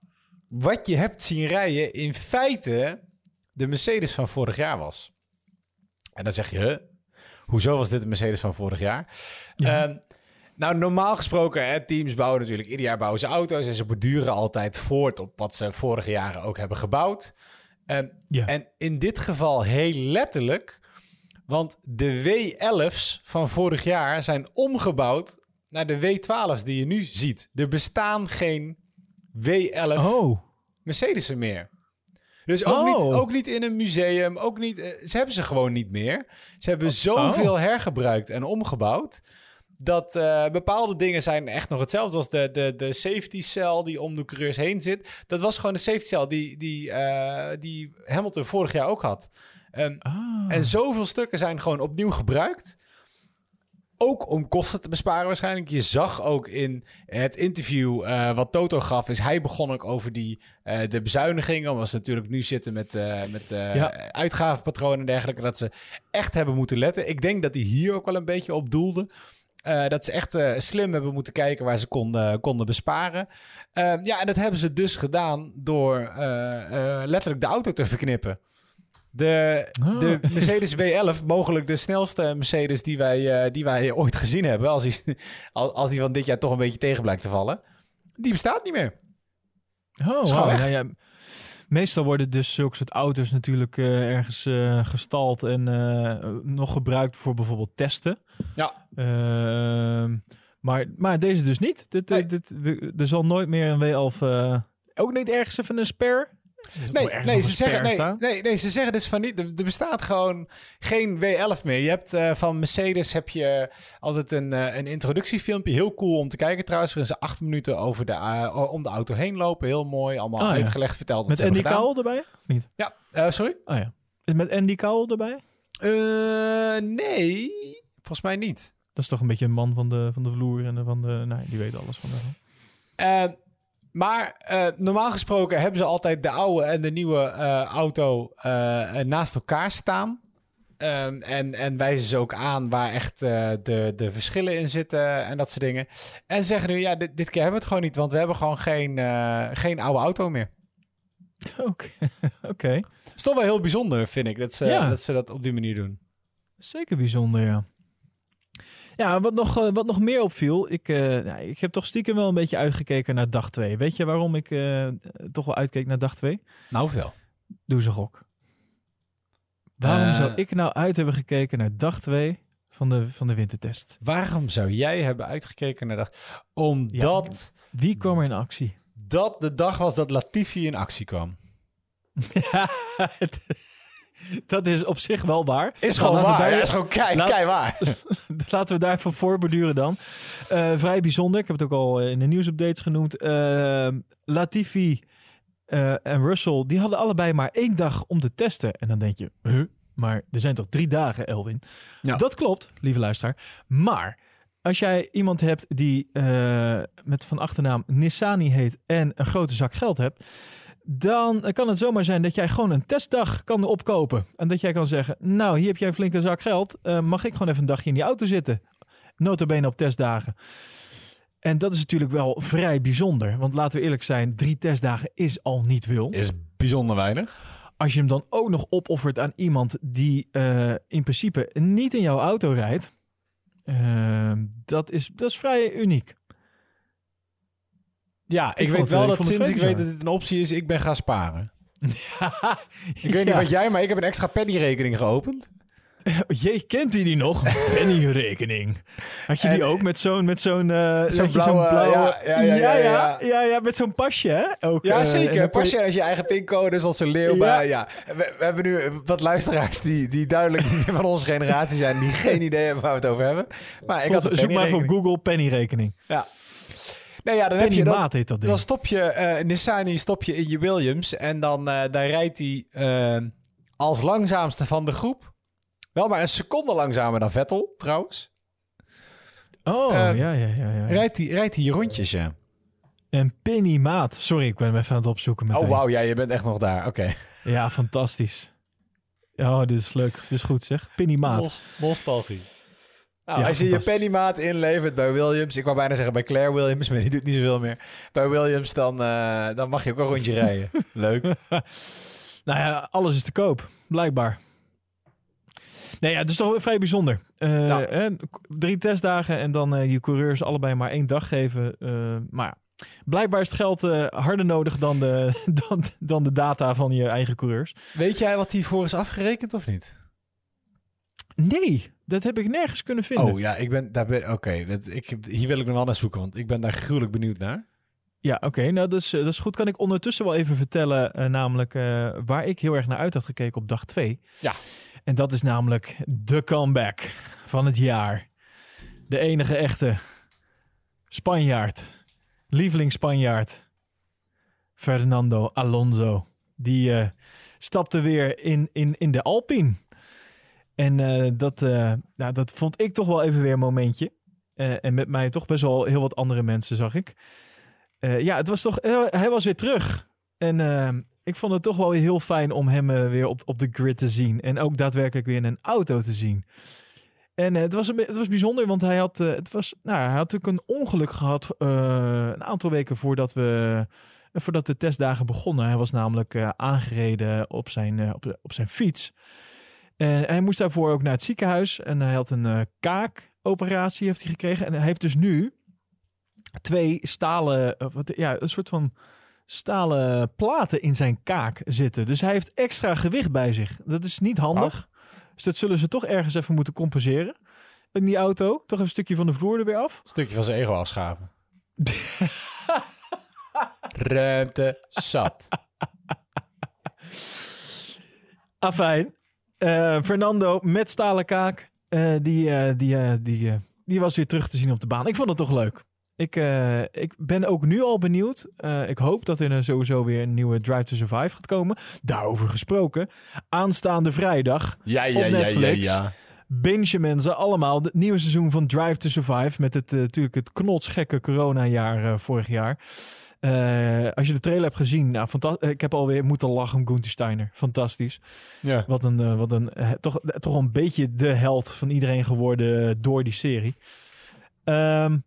wat je hebt zien rijden in feite de Mercedes van vorig jaar was. En dan zeg je, huh? hoezo was dit de Mercedes van vorig jaar?
Ja.
Ehm, nou, normaal gesproken, hè, teams bouwen natuurlijk ieder jaar bouwen ze auto's en ze borduren altijd voort op wat ze vorige jaren ook hebben gebouwd. Ehm,
Ja.
En in dit geval heel letterlijk, want de W11's van vorig jaar zijn omgebouwd naar de W12's die je nu ziet. Er bestaan geen W11
Oh,
Mercedes'en meer. Dus ook,
Oh.
niet, ook niet in een museum, ook niet, eh, ze hebben ze gewoon niet meer. Ze hebben zoveel hergebruikt en omgebouwd. Dat eh, bepaalde dingen zijn echt nog hetzelfde. Zoals de, de, de safety cell die om de coureurs heen zit. Dat was gewoon de safety cell die, die, eh, die Hamilton vorig jaar ook had.
Ah.
en zoveel stukken zijn gewoon opnieuw gebruikt. Ook om kosten te besparen waarschijnlijk. Je zag ook in het interview eh, wat Toto gaf... is hij begon ook over die, eh, de bezuinigingen. Omdat ze natuurlijk nu zitten met, eh met
Ja.
uitgavenpatronen en dergelijke. Dat ze echt hebben moeten letten. Ik denk dat hij hier ook wel een beetje op doelde. Dat ze echt slim hebben moeten kijken waar ze konden, konden besparen. Ja, en dat hebben ze dus gedaan door letterlijk de auto te verknippen. De,
Ah.
de Mercedes W11, mogelijk de snelste Mercedes die wij, eh, die wij ooit gezien hebben. Als die, als die van dit jaar toch een beetje tegen blijkt te vallen. Die bestaat niet meer.
Oh, ja, meestal worden dus zulke soort auto's natuurlijk eh, ergens eh, gestald en nog gebruikt voor bijvoorbeeld testen.
Ja.
Ehm, maar, maar deze dus niet. Dit,
Nee.
dit, er zal nooit meer een W11... eh, ook niet ergens even een spare?
Nee, nee, ze zeggen, nee, nee, nee, ze zeggen dus van niet. Er, er bestaat gewoon geen W11 meer. Je hebt eh, van Mercedes heb je altijd een, eh, een introductiefilmpje. Heel cool om te kijken trouwens. Waarin ze acht minuten over de, eh, om de auto heen lopen. Heel mooi. Allemaal
ja.
uitgelegd, verteld
Met Andy. Cowell erbij? Of niet?
Ja, sorry?
Oh ja. Is Met Andy Cowell erbij?
Nee, volgens mij niet.
Dat is toch een beetje een man van de, van de vloer en van de... Nou, die weet alles van de...
Maar eh, normaal gesproken hebben ze altijd de oude en de nieuwe eh, auto eh, naast elkaar staan. Ehm, en, en wijzen ze ook aan waar echt de, de verschillen in zitten en dat soort dingen. En zeggen nu, ja, dit, dit keer hebben we het gewoon niet, want we hebben gewoon geen, geen oude auto meer.
Oké.
Het is toch wel heel bijzonder, vind ik, dat ze,
Ja.
dat, ze dat op die manier doen.
Zeker bijzonder, ja. Ja, wat nog, eh, wat nog meer opviel, ik, eh, nou, ik heb toch stiekem wel een beetje uitgekeken naar dag 2. Weet je waarom ik eh, toch wel uitkeek naar dag 2?
Nou, vertel.
Doe ze gok. Waarom zou ik nou uit hebben gekeken naar dag 2 van de, van de wintertest?
Waarom zou jij hebben uitgekeken naar dat? Omdat
Wie kwam er in actie?
dat de dag was dat Latifi in actie kwam.
Ja, het- dat is op zich wel waar.
Is gewoon
laten
waar.
daar-
Ja, is gewoon kei,
laat-
kei waar.
Laten we daar even voor borduren dan. Eh, vrij bijzonder. Ik heb het ook al in de nieuwsupdates genoemd. Eh, Latifi eh, en Russell, die hadden allebei maar één dag om te testen. En dan denk je, huh? Maar er zijn toch drie dagen, Elwin?
Ja.
Dat klopt, lieve luisteraar. Maar als jij iemand hebt die eh, met van achternaam Nissani heet en een grote zak geld hebt, dan kan het zomaar zijn dat jij gewoon een testdag kan opkopen. En dat jij kan zeggen, nou, hier heb jij een flinke zak geld. Eh, mag ik gewoon even een dagje in die auto zitten? Notabene op testdagen. En dat is natuurlijk wel vrij bijzonder. Want laten we eerlijk zijn, drie testdagen is al niet veel.
Is bijzonder weinig.
Als je hem dan ook nog opoffert aan iemand die eh, in principe niet in jouw auto rijdt. eh, dat, is, dat is vrij uniek.
Ja, ik,
Ik
weet
het,
wel dat sinds ik weet dat dit een optie is, ik ben gaan sparen. Ik weet
Ja.
niet wat jij, maar ik heb een extra penny-rekening geopend.
Jee, kent u die nog? Penny-rekening. Had je die
En-
ook met zo'n met zo'n eh, je
blauwe, ja, ja, ja, ja,
ja,
ja.
ja, ja, met zo'n pasje, hè? Ook,
Ja,
eh,
zeker.
dan kon
Pas
je-
je als je eigen pincode, zoals een leeuw.
Ja.
Maar ja, we, we hebben nu wat luisteraars die, die duidelijk niet van onze generatie zijn, die geen idee hebben waar we het over hebben. Maar ik had een
Zoek maar
penny-rekening.
Google penny-rekening.
Ja. Nou ja, dan heb je
Penny
dat,
maat heet dat ding.
Dan stop je eh Nissani stop je in je Williams en dan, eh, dan rijdt hij eh, als langzaamste van de groep. Wel maar een seconde langzamer dan Vettel, trouwens.
Oh, ja, ja, ja. ja.
Rijdt hij rijdt hij je rondjes, ja.
En Penny maat. Sorry, ik ben hem even aan het opzoeken meteen.
Oh, wauw, ja, je bent echt nog daar. Oké.
Ja, fantastisch. Oh, dit is leuk. Dit is goed, zeg. Penny maat.
Nos- Nostalgie. Nou,
Ja,
als je je pennymaat inlevert bij Williams, ik wou bijna zeggen bij Claire Williams, maar die doet niet zoveel meer. Bij Williams, dan, eh, dan mag je ook een rondje rijden. Leuk.
Nou ja, alles is te koop, blijkbaar. Nee, ja, het is toch vrij bijzonder.
Ja.
hè, drie testdagen en dan eh, je coureurs allebei maar één dag geven. Maar ja, blijkbaar is het geld harder nodig dan de, dan, dan de data van je eigen coureurs.
Weet jij wat hiervoor is afgerekend of niet?
Nee, dat heb ik nergens kunnen vinden.
Oh ja, ik ben daar. ben- Oké, dat ik hier wil ik nog wel naar zoeken, want ik ben daar gruwelijk benieuwd naar.
Ja, oké. nou, dat is, eh, dat is goed. Kan ik ondertussen wel even vertellen, eh, namelijk eh, waar ik heel erg naar uit had gekeken op dag 2.
Ja.
En dat is namelijk de comeback van het jaar. De enige echte Spanjaard, lieveling Spanjaard, Fernando Alonso. Die stapte weer in, in, in de Alpine. En eh, dat, eh, nou, dat vond ik toch wel even weer een momentje. Eh, en met mij toch best wel heel wat andere mensen, zag ik. Ja, het was toch, hij was weer terug. En ik vond het toch wel heel fijn om hem weer op, op de grid te zien. En ook daadwerkelijk weer in een auto te zien. En het, was een, het was bijzonder, want hij had, het was, nou, hij had natuurlijk een ongeluk gehad eh, een aantal weken voordat, we, voordat de testdagen begonnen. Hij was namelijk aangereden op zijn, op, op zijn fiets. En hij moest daarvoor ook naar het ziekenhuis. En hij had een eh, kaakoperatie heeft hij gekregen. En hij heeft dus nu twee stalen, wat, ja, een soort van stalen platen in zijn kaak zitten. Dus hij heeft extra gewicht bij zich. Dat is niet handig. Dus dat zullen ze toch ergens even moeten compenseren. In die auto. Toch even een stukje van de vloer er weer af.
Stukje van zijn ego afschaven. Ruimte zat.
Afijn. Eh, Fernando met stalen kaak. eh, die, eh, die, die, die was weer terug te zien op de baan. Ik vond het toch leuk. Ik, ik ben ook nu al benieuwd. Ik hoop dat er sowieso weer een nieuwe Drive to Survive gaat komen. Daarover gesproken. Aanstaande vrijdag
Ja,
Op
ja, ja, ja,
Netflix.
ja.
Ze allemaal. Het nieuwe seizoen van Drive to Survive. Met het, uh, natuurlijk het knotsgekke corona-jaar uh, vorig jaar. Uh, als je de trailer hebt gezien, nou, ik heb alweer moeten lachen om Gunther Steiner. Fantastisch.
Ja.
Wat een, wat een toch, toch een beetje de held van iedereen geworden door die serie. Um, maar,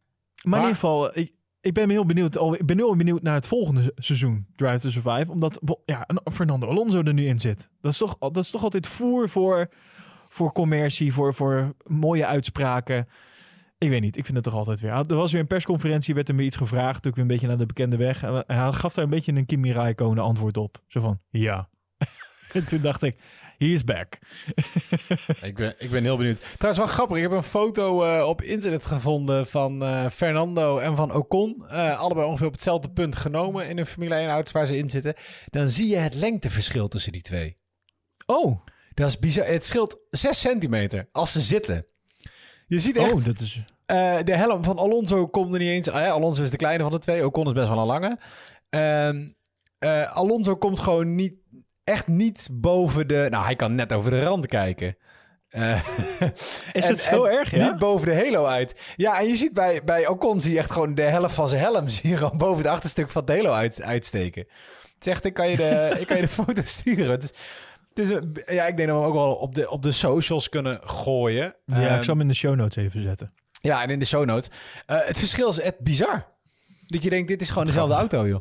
maar, in ieder geval, ik, ik ben heel benieuwd. Ik ben al benieuwd naar het volgende seizoen Drive to Survive. Omdat ja, Fernando Alonso er nu in zit. Dat is toch, dat is toch altijd voer voor, voor commercie, voor, voor mooie uitspraken. Ik weet niet, ik vind het toch altijd weer. Er was weer een persconferentie, werd hem weer iets gevraagd. Natuurlijk een beetje naar de bekende weg. En hij gaf daar een beetje een Kimi Raikkonen antwoord op. Zo van, ja. en toen dacht ik, he is back.
ik, ben, ik ben heel benieuwd. Trouwens, wel grappig. Ik heb een foto uh, op internet gevonden van uh, Fernando en van Ocon. Uh, allebei ongeveer op hetzelfde punt genomen in een Formule 1 auto waar ze in zitten. Dan zie je het lengteverschil tussen die twee.
Oh.
Dat is bizar. Het scheelt 6 centimeter als ze zitten. Je ziet echt...
Oh, dat is...
de helm van Alonso komt er niet eens... Ah, ja, Alonso is de kleine van de twee. Ocon is best wel een lange. Ehm, Alonso komt gewoon niet echt niet boven de... Nou, hij kan net over de rand kijken. Uh,
is het zo erg, ja?
Niet boven de halo uit. Ja, en je ziet bij, bij Ocon zie je echt gewoon de helft van zijn helm... zie je gewoon boven het achterstuk van het halo uit, uitsteken. Het zegt, ik kan je de, ik kan je de foto sturen. Het is, het is, ja, ik denk dat we hem ook wel op de, op de socials kunnen gooien.
Ja, um, ik zal hem in de show notes even zetten.
Ja, en in de show notes. Uh, het verschil is echt bizar. Dat je denkt, dit is gewoon dezelfde auto, joh.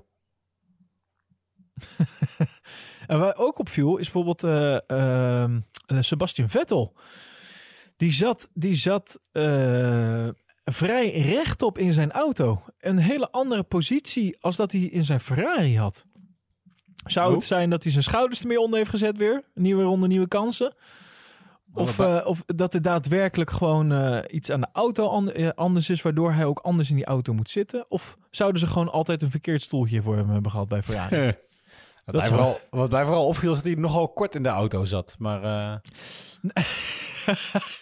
En waar ook opviel is bijvoorbeeld uh, uh, Sebastian Vettel. Die zat, die zat vrij rechtop in zijn auto. Een hele andere positie als dat hij in zijn Ferrari had. Zou oh. het zijn dat hij zijn schouders ermee onder heeft gezet weer? Nieuwe ronde, nieuwe kansen? Of, uh, of dat er daadwerkelijk gewoon uh, iets aan de auto anders is, waardoor hij ook anders in die auto moet zitten? Of zouden ze gewoon altijd een verkeerd stoeltje voor hem hebben gehad bij Ferrari?
Wat, mij vooral, wat mij vooral opviel is dat hij nogal kort in de auto zat. Maar, uh...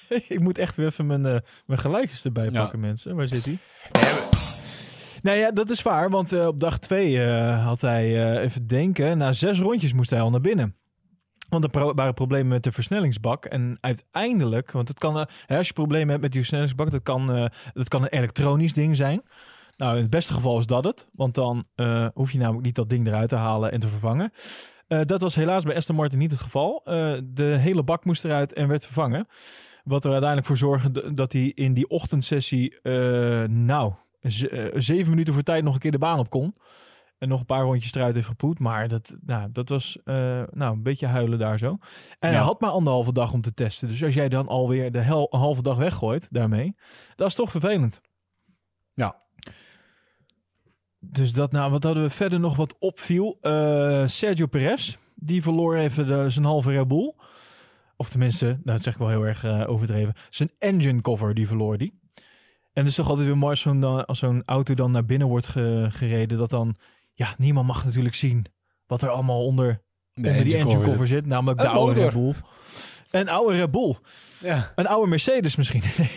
ik moet echt weer even mijn, uh, mijn gelijkjes erbij pakken, mensen. Waar zit hij? Nou ja, dat is waar, want uh, op dag twee had hij, even denken, na zes rondjes moest hij al naar binnen. Want er waren problemen met de versnellingsbak. En uiteindelijk, want het kan, als je problemen hebt met die versnellingsbak, dat kan, dat kan een elektronisch ding zijn. Nou, in het beste geval is dat het. Want dan hoef je namelijk niet dat ding eruit te halen en te vervangen. Dat was helaas bij Aston Martin niet het geval. De hele bak moest eruit en werd vervangen. Wat er uiteindelijk voor zorgde dat hij in die ochtendsessie, nou, zeven minuten voor tijd nog een keer de baan op kon. En nog een paar rondjes eruit heeft gepoet. Maar dat, nou, dat was nou, een beetje huilen daar zo. En ja. hij had maar anderhalve dag om te testen. Dus als jij dan alweer de hel, halve dag weggooit daarmee, dat is toch vervelend.
Ja,
dus dat nou, wat hadden we verder nog wat opviel? Uh, Sergio Perez, die verloor even de, zijn halve Red Bull. Of tenminste, nou, dat zeg ik wel heel erg uh, overdreven. Zijn engine cover, die verloor die. En het is toch altijd weer mooi als zo'n, als zo'n auto dan naar binnen wordt ge, gereden. Dat dan, ja, niemand mag natuurlijk zien wat er allemaal onder, de onder die engine cover, zit. Namelijk de oude Red Bull. Een oude Red Bull.
Ja.
Een oude Mercedes misschien.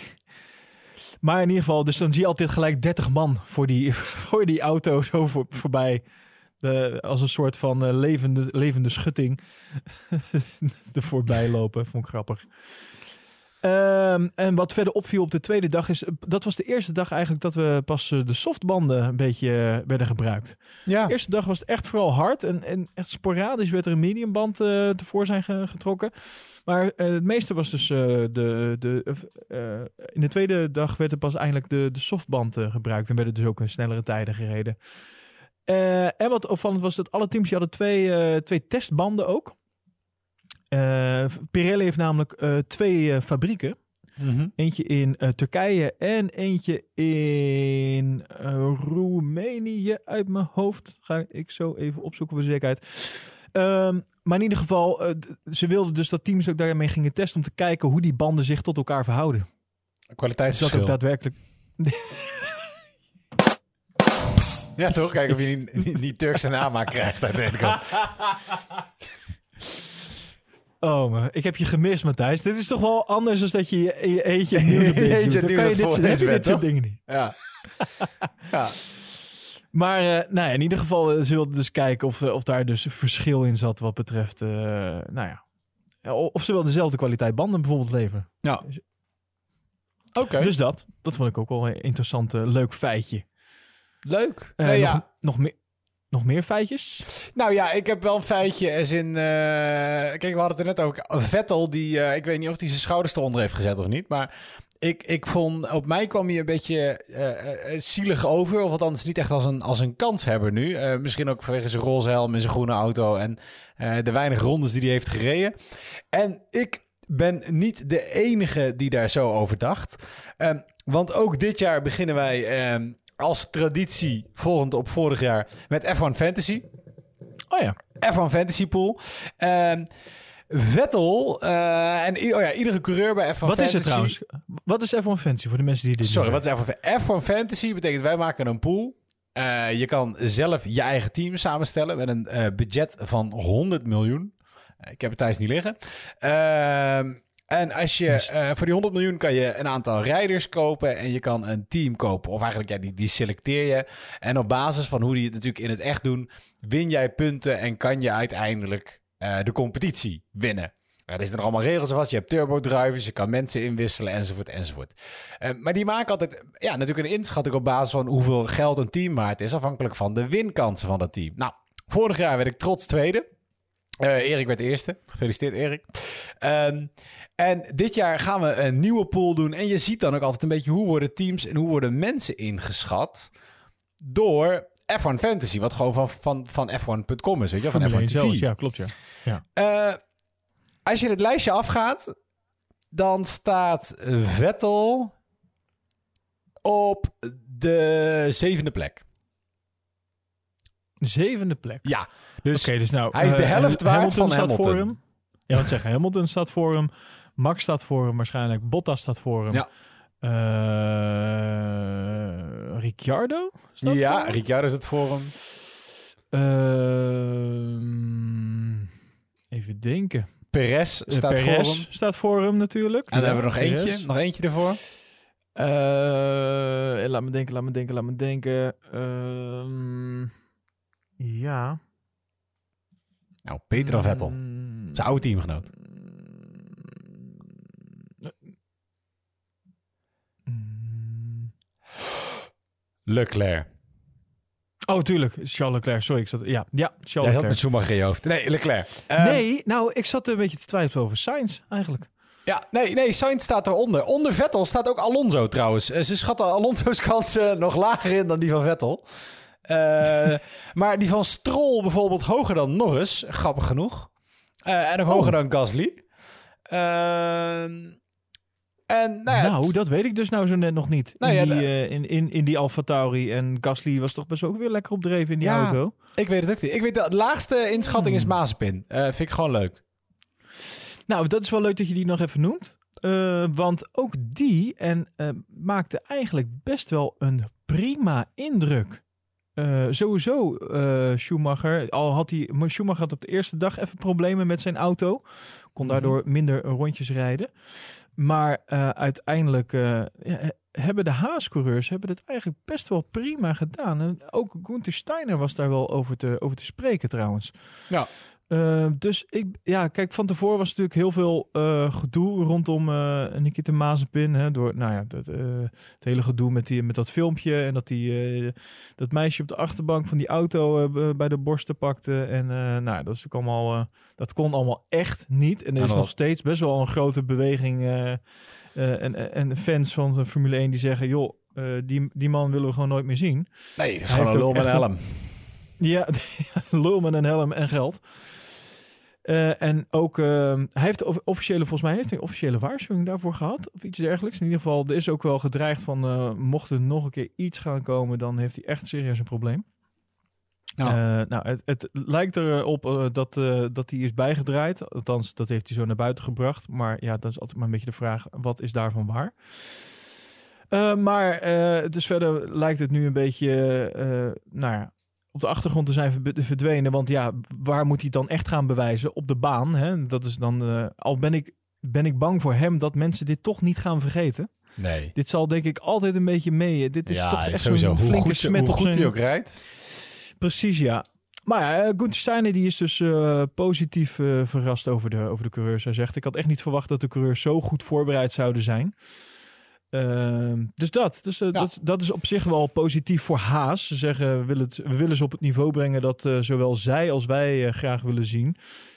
Maar in ieder geval, dus dan zie je altijd gelijk 30 man voor die, voor die auto zo voor, voorbij. De, als een soort van uh, levende, levende schutting er voorbij lopen. Vond ik grappig. Um, en wat verder opviel op de tweede dag is... Dat was de eerste dag eigenlijk dat we pas uh, de softbanden een beetje uh, werden gebruikt.
Ja.
De eerste dag was het echt vooral hard. En, en echt sporadisch werd er een mediumband uh, tevoorschijn ge getrokken. Maar het meeste was dus de... de in de tweede dag werd er pas eigenlijk de, de softband gebruikt. En werden dus ook snellere tijden gereden. en wat opvallend was dat alle teams die hadden twee, twee testbanden ook. Uh, Pirelli heeft namelijk uh, twee uh, fabrieken.
Mm -hmm.
Eentje in Turkije en eentje in Roemenië uit mijn hoofd. Ga ik zo even opzoeken voor zekerheid. Um, maar in ieder geval, ze wilden dus dat teams ook daarmee gingen testen om te kijken hoe die banden zich tot elkaar verhouden.
Kwaliteitsverschil.
Dus dat ook daadwerkelijk.
ja, toch? Kijken of je niet, niet, niet Turkse namaak krijgt uiteindelijk.
Oh, maar ik heb je gemist, Matthijs. Dit is toch wel anders dan dat je je, je eentje nieuws op dit doet. Dan kan je dit, heb je dit soort dingen niet.
Ja. ja.
Maar uh, nou ja, in ieder geval uh, ze wilden dus kijken of, uh, of daar dus verschil in zat wat betreft, nou ja, of ze wel dezelfde kwaliteit banden bijvoorbeeld leveren.
Ja. Oké,
Dus dat, dat vond ik ook wel een interessant, eh, leuk feitje.
leuk.
Eh,
Nee,
nog,
ja.
nog, meer, nog meer feitjes?
Nou ja, ik heb wel een feitje. Als in, eh, kijk, we hadden het er net over. Vettel, die, eh, ik weet niet of hij zijn schouders eronder heeft gezet of niet. Maar ik, ik vond, op mij kwam hij een beetje eh, zielig over. Of althans niet echt als een, als een kanshebber nu. Misschien ook vanwege zijn roze helm en zijn groene auto. En de weinig rondes die hij heeft gereden. En ik ben niet de enige die daar zo over dacht. Ehm, want ook dit jaar beginnen wij ehm, als traditie, volgend op vorig jaar, met F1 Fantasy.
Oh ja.
F1 Fantasy Pool. Ehm, Vettel eh, en oh ja, iedere coureur bij F1
Wat
Fantasy.
is het trouwens? Wat is F1 Fantasy voor de mensen die dit
Sorry, wat is F1 F1 Fantasy? Betekent wij maken een pool. Eh, je kan zelf je eigen team samenstellen met een eh, budget van 100 miljoen. Ik heb het thuis niet liggen. Ehm, en als je
Dus-
eh, voor die 100 miljoen kan je een aantal rijders kopen en je kan een team kopen. Of eigenlijk, ja, die, die selecteer je. En op basis van hoe die het natuurlijk in het echt doen, win jij punten en kan je uiteindelijk eh, de competitie winnen. Er zitten nog allemaal regels vast. Je hebt turbo-drivers, je kan mensen inwisselen, enzovoort, enzovoort. Eh, maar die maken altijd ja, natuurlijk een inschatting op basis van hoeveel geld een team waard is, afhankelijk van de winkansen van dat team. Nou, vorig jaar werd ik trots tweede. Erik werd eerste. Gefeliciteerd, Erik. Ehm, en dit jaar gaan we een nieuwe pool doen. En je ziet dan ook altijd een beetje hoe worden teams en hoe worden mensen ingeschat door F1 Fantasy, wat gewoon van, van, van F1.com is, weet je, van
Formule
F1
1
TV.
zelfs, ja, klopt ja.
Eh, als je het lijstje afgaat, dan staat Vettel op de zevende plek.
Zevende plek.
Ja, dus
Oké, dus nou...
hij is de
eh,
helft waard
Hamilton
van Hamilton.
Ja, wat zeggen, Hamilton staat voor hem. Max staat voor hem waarschijnlijk. Bottas staat voor hem.
Ja.
Eh, Ricciardo staat
ja,
voor hem?
Ricciardo is het voor hem.
Ehm, even denken.
Perez
Eh,
staat voor
Perez
hem.
staat voor hem natuurlijk.
En dan
Ja,
hebben we nog
Perez.
eentje, nog eentje ervoor.
Eh, laat me denken, laat me denken, laat me denken. Ehm, ja.
Nou, beter dan Vettel. Zijn oude teamgenoot. Leclerc.
Oh, tuurlijk. Charles Leclerc. Sorry, ik zat... Ja, ja Charles
Jij had met. Schumacher in je hoofd. Nee, Leclerc. Ehm,
nee, nou, ik zat een beetje te twijfelen over Sainz, eigenlijk.
Ja, nee, nee, Sainz staat eronder. Onder Vettel staat ook Alonso trouwens. Eh, Ze schatten Alonso's kansen nog lager in dan die van Vettel. Eh, maar die van Stroll bijvoorbeeld hoger dan Norris, grappig genoeg. Eh, en ook
Oh.
hoger dan Gasly. Ehm, en nou ja,
nou, dat weet ik dus nou zo net nog niet.
Nou
in,
ja,
die, eh, in, in, in die Alfa Tauri. En Gasly was toch best ook weer lekker opdreven in die
Ja.
auto.
ik weet het ook niet. Ik weet de laagste inschatting is
Hmm.
Mazepin. Eh vind ik gewoon leuk.
Nou, dat is wel leuk dat je die nog even noemt. Eh, want ook die en, eh, maakte eigenlijk best wel een prima indruk. Eh, sowieso eh, Schumacher. Al had hij, Schumacher had op de eerste dag even problemen met zijn auto. Kon daardoor minder rondjes rijden. Maar eh, uiteindelijk ja, hebben de Haas-coureurs hebben het eigenlijk best wel prima gedaan. En ook Gunther Steiner was daar wel over te, over te spreken trouwens.
Ja.
Eh, dus ik, ja, kijk, van tevoren was natuurlijk heel veel eh, gedoe rondom eh Nikita Mazepin. Hè, door, nou ja, dat, eh, het hele gedoe met, die, met dat filmpje en dat die, dat meisje op de achterbank van die auto bij de borsten pakte. En nou, dat is natuurlijk allemaal, dat kon allemaal echt niet. En er is nog steeds best wel een grote beweging en, en fans van de Formule 1 die zeggen, joh, die, die man willen we gewoon nooit meer zien.
Nee, dat is
Hij
gewoon een lul met een helm.
Ja, lul met een helm en geld. Eh, en ook, eh, hij heeft of- officiële, volgens mij heeft hij een officiële waarschuwing daarvoor gehad. Of iets dergelijks. In ieder geval, er is ook wel gedreigd van, eh, mocht er nog een keer iets gaan komen, dan heeft hij echt serieus een probleem. Eh, nou, het, het lijkt erop dat, dat hij is bijgedraaid. Althans, dat heeft hij zo naar buiten gebracht. Maar ja, dat is altijd maar een beetje de vraag, wat is daarvan waar? Maar eh, dus verder lijkt het nu een beetje, nou ja, op de achtergrond te zijn ver- verdwenen. Want ja, waar moet hij het dan echt gaan bewijzen? Op de baan. Hè? Dat is dan, eh, al ben ik, ben ik bang voor hem dat mensen dit toch niet gaan vergeten.
Nee.
Dit zal denk ik altijd een beetje mee. Dit is
ja,
toch echt
sowieso. Hoe
flinke
goed,
smet
hoe
op
goed
zijn...
hij ook rijdt.
Precies, ja. Maar ja, uh, Gunther Steiner die is dus uh, positief uh, verrast over de, over de coureurs. Hij zegt, ik had echt niet verwacht dat de coureurs zo goed voorbereid zouden zijn. Ehm, dus dat, dus, ja. dat, dat is op zich wel positief voor Haas. Ze zeggen, we willen, het, we willen ze op het niveau brengen dat zowel zij als wij graag willen zien.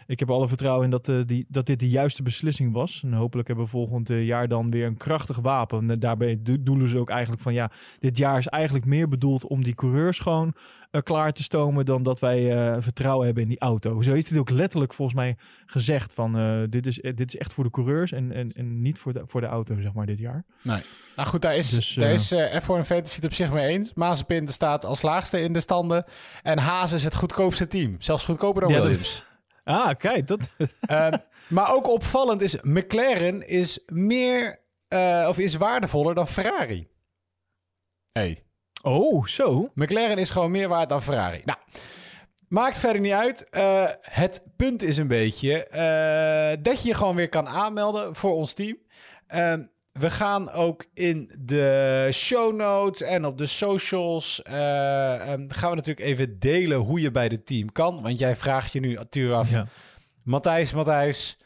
Ik heb alle vertrouwen in dat, uh, die, dat dit de juiste beslissing was. En hopelijk hebben we volgend jaar dan weer een krachtig wapen. En daarbij doelen ze ook eigenlijk van ja, dit jaar is eigenlijk meer bedoeld om die coureurs gewoon uh, klaar te stomen dan dat wij uh, vertrouwen hebben in die auto. Zo heeft het ook letterlijk volgens mij gezegd van dit, is, dit is echt voor de coureurs en, en, en niet voor de, voor de auto, zeg maar, dit jaar.
Nee. Nou goed, daar is, dus, daar is F1 Fantasy het op zich mee eens. Mazepin staat als laagste in de standen. En Haas is het goedkoopste team. Zelfs goedkoper dan ja, Williams.
Ah, kijk, dat.
uh, maar ook opvallend is, McLaren is meer uh, of is waardevoller dan Ferrari. Hey.
Oh, zo.
McLaren is gewoon meer waard dan Ferrari. Nou, maakt verder niet uit. Uh, het punt is een beetje dat je je gewoon weer kan aanmelden voor ons team. Ehm, we gaan ook in de show notes en op de socials. Uh, gaan we natuurlijk even delen hoe je bij het team kan. Want jij vraagt je nu natuurlijk af. Ja. Matthijs, Matthijs,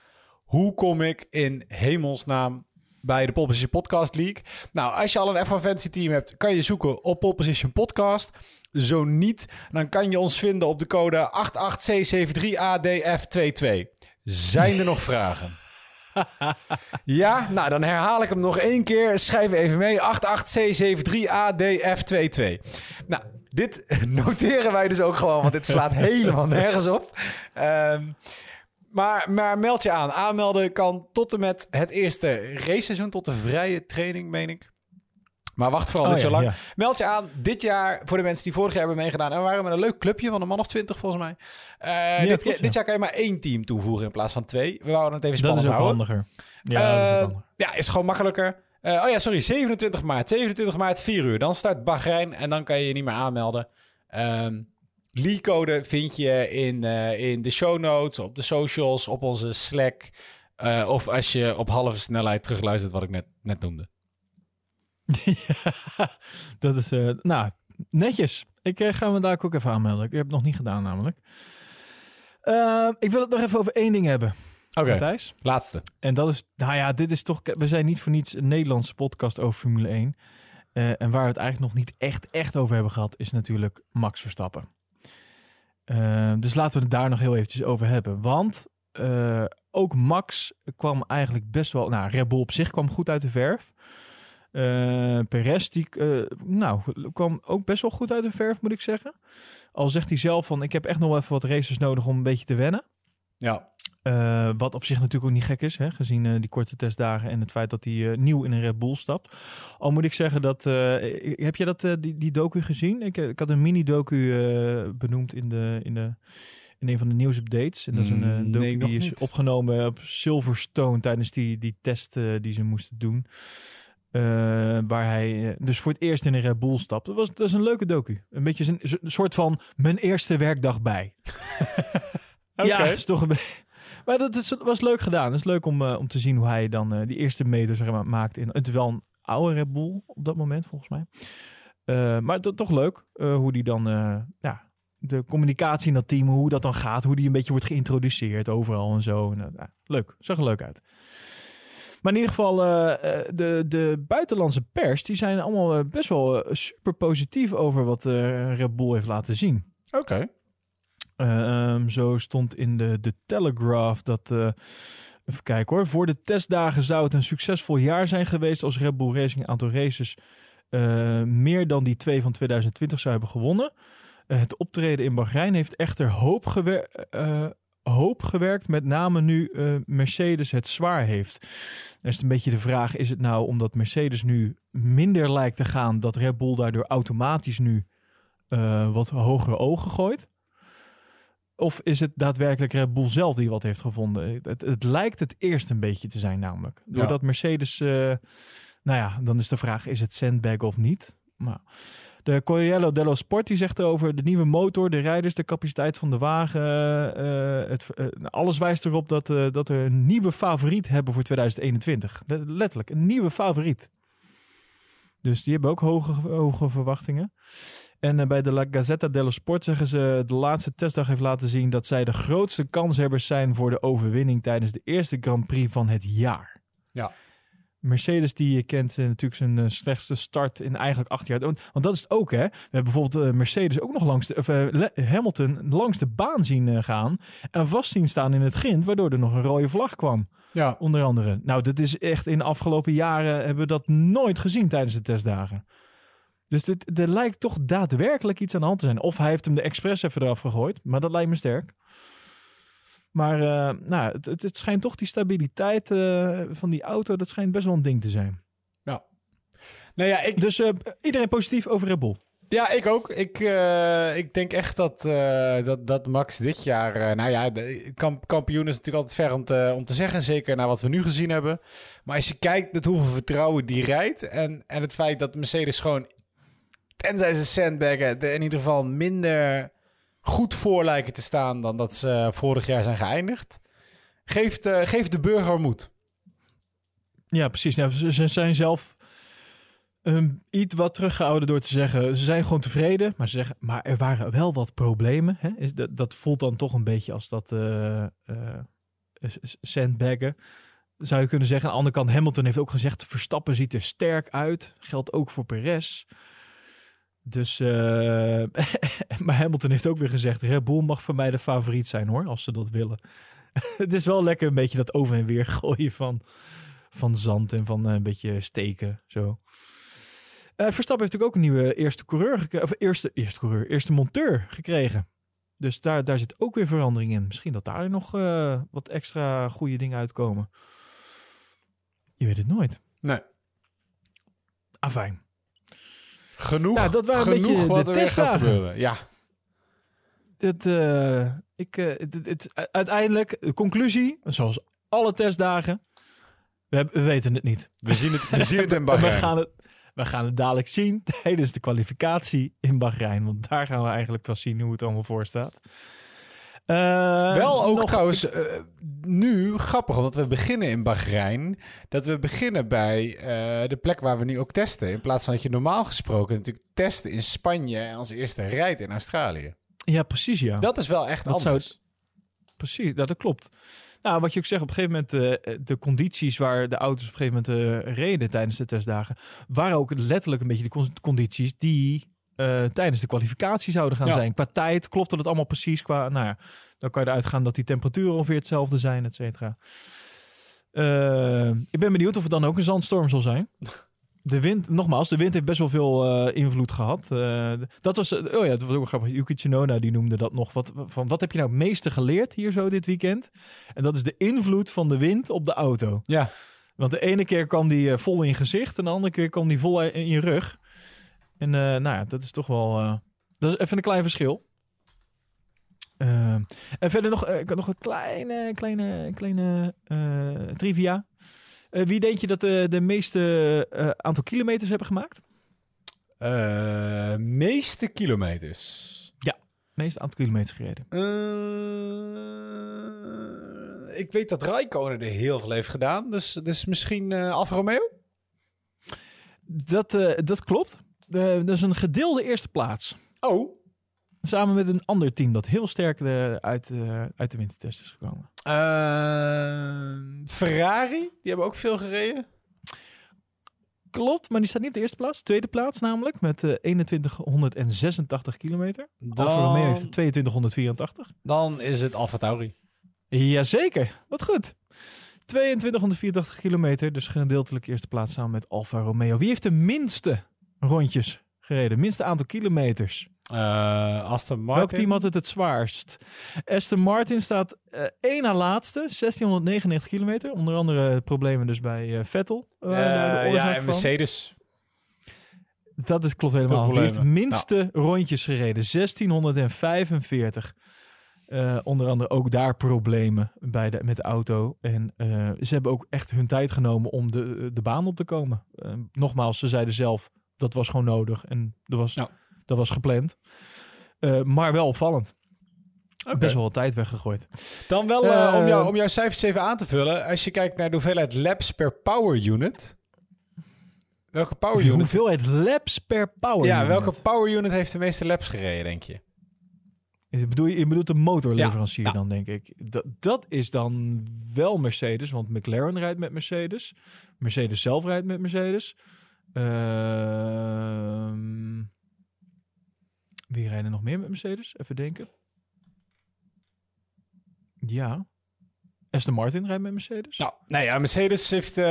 hoe kom ik in hemelsnaam bij de Pole Position Podcast League? Nou, als je al een F1 Fantasy team hebt, kan je zoeken op Pole Position Podcast. Zo niet, dan kan je ons vinden op de code 88C73ADF22. Zijn er nog vragen? ja, nou dan herhaal ik hem nog één keer. Schrijf even mee. 88C73ADF22. Nou, dit noteren wij dus ook gewoon, want dit slaat helemaal nergens op. Um, maar, maar meld je aan. Aanmelden kan tot en met het eerste raceseizoen, tot de vrije training, meen ik. Maar wacht vooral oh, niet zo lang. Meld je aan dit jaar voor de mensen die vorig jaar hebben meegedaan. En we waren met een leuk clubje van een man of twintig volgens mij. Uh, dit, klopt, dit, jaar kan je maar één team toevoegen in plaats van twee. We wouden het even spannend
dat is ook handiger. Ja,
uh, is ja, is gewoon makkelijker. Uh, oh ja, sorry, 27 maart. 27 maart, 4 uur. Dan start Bahrein en dan kan je je niet meer aanmelden. Um, Lee-code vind je in, in de show notes, op de socials, op onze Slack. of als je op halve snelheid terugluistert wat ik net, net noemde.
Ja, dat is, uh, nou, netjes. Ik uh, ga me daar ook even aanmelden. Ik heb het nog niet gedaan namelijk. Uh, ik wil het nog even over één ding hebben.
Oké, okay. laatste.
En dat is, nou ja, dit is toch, we zijn niet voor niets een Nederlandse podcast over Formule 1. en waar we het eigenlijk nog niet echt, echt over hebben gehad, is natuurlijk Max Verstappen. dus laten we het daar nog heel eventjes over hebben. Want ook Max kwam eigenlijk best wel, nou, Red Bull op zich kwam goed uit de verf. Uh, Perez, die uh, nou, kwam ook best wel goed uit de verf, moet ik zeggen. Al zegt hij zelf van, ik heb echt nog wel even wat races nodig om een beetje te wennen.
Ja.
Uh, wat op zich natuurlijk ook niet gek is, hè, gezien die korte testdagen en het feit dat hij nieuw in een Red Bull stapt. Al moet ik zeggen dat, heb je dat, die, die docu gezien? Ik, ik had een mini-docu benoemd in, de, in, de, in een van de nieuwsupdates. En dat is een mm, docu nee, die is niet. opgenomen op Silverstone tijdens die, die test die ze moesten doen. Uh, waar hij uh, dus voor het eerst in een Red Bull stapt. Dat, was, dat is een leuke docu. Een beetje een, een soort van mijn eerste werkdag bij. okay. Ja, is toch een. Maar dat is, was leuk gedaan. Het is leuk om, uh, om te zien hoe hij dan die eerste meter zeg maar, maakt. In, het is wel een oude Red Bull op dat moment, volgens mij. maar to, toch leuk hoe die dan... ja, de communicatie in dat team, hoe dat dan gaat. Hoe die een beetje wordt geïntroduceerd overal en zo. En, leuk. Zag er leuk uit. Maar in ieder geval, uh, de, de buitenlandse pers, die zijn allemaal eh, best wel super positief over wat Red Bull heeft laten zien.
Oké. Okay.
Um, zo stond in de, de Telegraph dat... Even kijken hoor. Voor de testdagen zou het een succesvol jaar zijn geweest als Red Bull Racing een aantal races uh, meer dan die twee van 2020 zou hebben gewonnen. Uh, het optreden in Bahrein heeft echter hoop, gewer uh, hoop gewerkt, met name nu uh, Mercedes het zwaar heeft. Dan is het een beetje de vraag, is het nou omdat Mercedes nu minder lijkt te gaan, dat Red Bull daardoor automatisch nu uh, wat hogere ogen gooit? Of is het daadwerkelijk Red Bull zelf die wat heeft gevonden? Het, het lijkt het eerst een beetje te zijn namelijk. Doordat ja. Mercedes, uh, nou ja, dan is de vraag, is het sandbag of niet? Nou, de Corriere dello Sport die zegt over de nieuwe motor, de rijders, de capaciteit van de wagen. Uh, het, uh, alles wijst erop dat, uh, dat we een nieuwe favoriet hebben voor 2021. Letterlijk, een nieuwe favoriet. Dus die hebben ook hoge, hoge verwachtingen. En eh, bij de La Gazzetta dello Sport zeggen ze... de laatste testdag heeft laten zien... dat zij de grootste kanshebbers zijn... voor de overwinning tijdens de eerste Grand Prix van het jaar.
Ja.
Mercedes die je kent eh, natuurlijk zijn eh, slechtste start in eigenlijk acht jaar. Want, want dat is het ook hè. We hebben bijvoorbeeld eh, Mercedes ook nog langs de, of, Hamilton langs de baan zien gaan. En vast zien staan in het grind, waardoor er nog een rode vlag kwam.
Ja.
Onder andere. Nou, dat is echt in de afgelopen jaren hebben we dat nooit gezien tijdens de testdagen. Dus dit, er lijkt toch daadwerkelijk iets aan de hand te zijn. Of hij heeft hem de expres even eraf gegooid, maar dat lijkt me sterk. Maar eh, nou, het, het, het schijnt toch die stabiliteit eh, van die auto, dat schijnt best wel een ding te zijn.
Nou ja, ik,
Dus eh, iedereen positief over Red Bull.
Ja, ik ook. Ik, ik denk echt dat, dat, dat Max dit jaar... nou ja, de kamp- kampioen is natuurlijk altijd ver om te, om te zeggen. Zeker naar wat we nu gezien hebben. Maar als je kijkt met hoeveel vertrouwen die rijdt... en, en het feit dat Mercedes gewoon... tenzij ze sandbaggen... in ieder geval minder goed voor lijken te staan... dan dat ze vorig jaar zijn geëindigd... geeft, eh, geeft de burger moed.
Ja, precies. Nou, ze, zijn zelf ehm, iets wat teruggehouden door te zeggen... ze zijn gewoon tevreden, maar ze zeggen... maar er waren wel wat problemen. Hè? Is dat, dat voelt dan toch een beetje als dat eh, eh, s- sandbaggen. Zou je kunnen zeggen. Aan de andere kant, Hamilton heeft ook gezegd... Verstappen ziet er sterk uit. Geldt ook voor Perez. Dus, eh, maar Hamilton heeft ook weer gezegd... Red Bull mag voor mij de favoriet zijn hoor, als ze dat willen. Het is wel lekker een beetje dat over en weer gooien van van zand en van eh, een beetje steken. Zo. Eh, Verstappen heeft natuurlijk ook een nieuwe eerste coureur gekregen. Of eerste, eerste coureur, eerste monteur gekregen. Dus daar, daar zit ook weer verandering in. Misschien dat daar nog wat extra goede dingen uitkomen. Je weet het nooit.
Nee.
Afijn.
Genoeg,
Nou, dat waren een
genoeg
beetje
wat
de testdagen.
Ja.
Het, eh, ik, eh, het, het, het- uiteindelijk, de conclusie, zoals alle testdagen. We, hebben- we weten het niet.
We zien het, we zien het in
we,
Bahrein.
gaan het, we gaan het dadelijk zien tijdens de kwalificatie in Bahrein. Want daar gaan we eigenlijk pas zien hoe het allemaal voor staat. Eh,
Wel ook
nog-
trouwens eh, nu grappig, omdat we beginnen in Bahrein. Dat we beginnen bij eh, de plek waar we nu ook testen. In plaats van dat je normaal gesproken natuurlijk testen in Spanje en als eerste rijdt in Australië.
Ja, precies ja.
Dat is wel echt
Dat zou
anders.
Precies, dat klopt. Nou, wat je ook zegt, op een gegeven moment de condities waar de auto's op een gegeven moment reden tijdens de testdagen, waren ook letterlijk een beetje de con- condities die eh, tijdens de kwalificatie zouden gaan
Ja.
zijn. Qua tijd klopte dat allemaal precies. Qua, nou ja, dan kan je eruit gaan dat die temperaturen ongeveer hetzelfde zijn, et cetera. Eh, ik ben benieuwd of het dan ook een zandstorm zal zijn. De wind, nogmaals, de wind heeft best wel veel eh, invloed gehad. Eh, dat was, oh ja, dat was ook grappig. Yuki Tsunoda die noemde dat nog. Wat, van, wat heb je nou het meeste geleerd hier zo dit weekend? En dat is de invloed van de wind op de auto.
Ja.
Want de ene keer kwam die vol in je gezicht en de andere keer kwam die vol in je rug. En eh, nou ja, dat is toch wel... eh, dat is even een klein verschil. Eh, en verder nog, nog een kleine, kleine, kleine trivia. Wie denk je dat de, de meeste aantal kilometers hebben gemaakt?
Meeste kilometers.
meeste aantal kilometers gereden.
Ik weet dat Raikkonen er heel veel heeft gedaan. Dus, dus misschien Alfa Romeo?
Dat, dat klopt. Eh, dat is een gedeelde eerste plaats.
Oh.
Samen met een ander team dat heel sterk eh, uit, eh, uit de wintertest is gekomen.
Eh, Ferrari, die hebben ook veel gereden.
Klopt, maar die staat niet op de eerste plaats. Tweede plaats namelijk, met eh 2186 kilometer. Alfa Romeo heeft 2284.
dan is het Alfa Tauri.
Jazeker, wat goed. 2284 kilometer, dus gedeeltelijk eerste plaats samen met Alfa Romeo. Wie heeft de minste rondjes gereden? Minste aantal kilometers?
Eh, Aston Martin.
Welk team had het het zwaarst? Aston Martin staat eh één na laatste, 1699 kilometer. Onder andere problemen dus bij eh, Vettel.
Ja, en. Mercedes.
Dat is, klopt helemaal. Die heeft minste rondjes gereden. 1645. Eh, onder andere ook daar problemen bij de, met de auto. En ze hebben ook echt hun tijd genomen om de, de baan op te komen. Nogmaals, ze zeiden zelf, dat was gewoon nodig. En dat was,
Ja.
dat was gepland. Eh, maar wel opvallend. Best wel wat tijd weggegooid.
Dan wel, eh,
Eh,
om, jou, om jouw cijfers even aan te vullen. Als je kijkt naar de hoeveelheid laps per power unit. welke power unit...
hoeveelheid laps per power
ja,
unit.
welke power unit heeft de meeste laps gereden, denk je?
Je bedoelt, je bedoelt de motorleverancier
Ja, ja.
dan, denk ik. Dat, dat is dan wel Mercedes, want McLaren rijdt met Mercedes. Mercedes zelf rijdt met Mercedes. Ehm, wie rijden nog meer met Mercedes? Even denken. Ja. Aston Martin rijdt met Mercedes.
Nou, nou ja, Mercedes heeft eh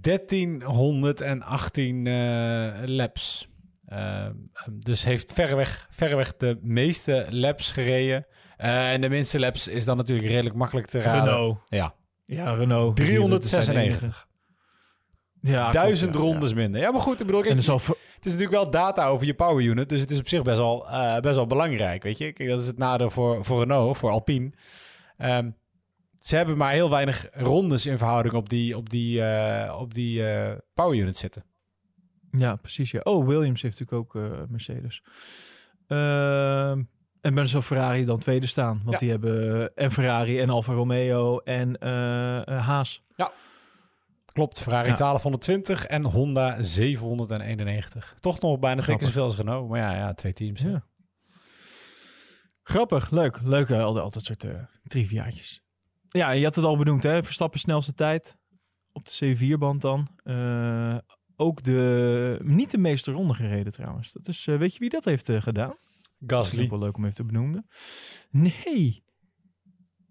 1318 eh, laps. Eh, dus heeft verreweg, verreweg de meeste laps gereden. Eh, en de minste laps is dan natuurlijk redelijk makkelijk te raden.
Renault.
Ja,
Ja, Renault.
396.
Ja,
Duizend
klopt, ja,
rondes minder. Ja, maar goed, ik bedoel,
ja. En dat is
het is natuurlijk wel data over je power unit. Dus het is op zich best wel, eh, best wel belangrijk, weet je. Kijk, dat is het nadeel voor, voor Renault, voor Alpine. Ehm, ze hebben maar heel weinig rondes in verhouding op die, op die, eh, op die eh, power unit zitten.
Ja, precies. Ja. Oh, Williams heeft natuurlijk ook Mercedes. Ehm, en ben zo Ferrari dan tweede staan. Want
Ja.
die hebben en Ferrari en Alfa Romeo en Haas.
Klopt, Ferrari
Ja.
1220 en Honda 791. Toch nog bijna twee keer zoveel als Renault. Maar ja, ja twee teams.
Ja. Grappig, leuk. Leuk, eh, al, al dat soort eh triviaatjes. Ja, je had het al benoemd, hè? Verstappen snelste tijd op de C4-band dan. Eh, ook de, niet de meeste ronde gereden trouwens. Dat is, eh, weet je wie dat heeft gedaan? Dat is
Gasly.
wel leuk om even te benoemen. Nee.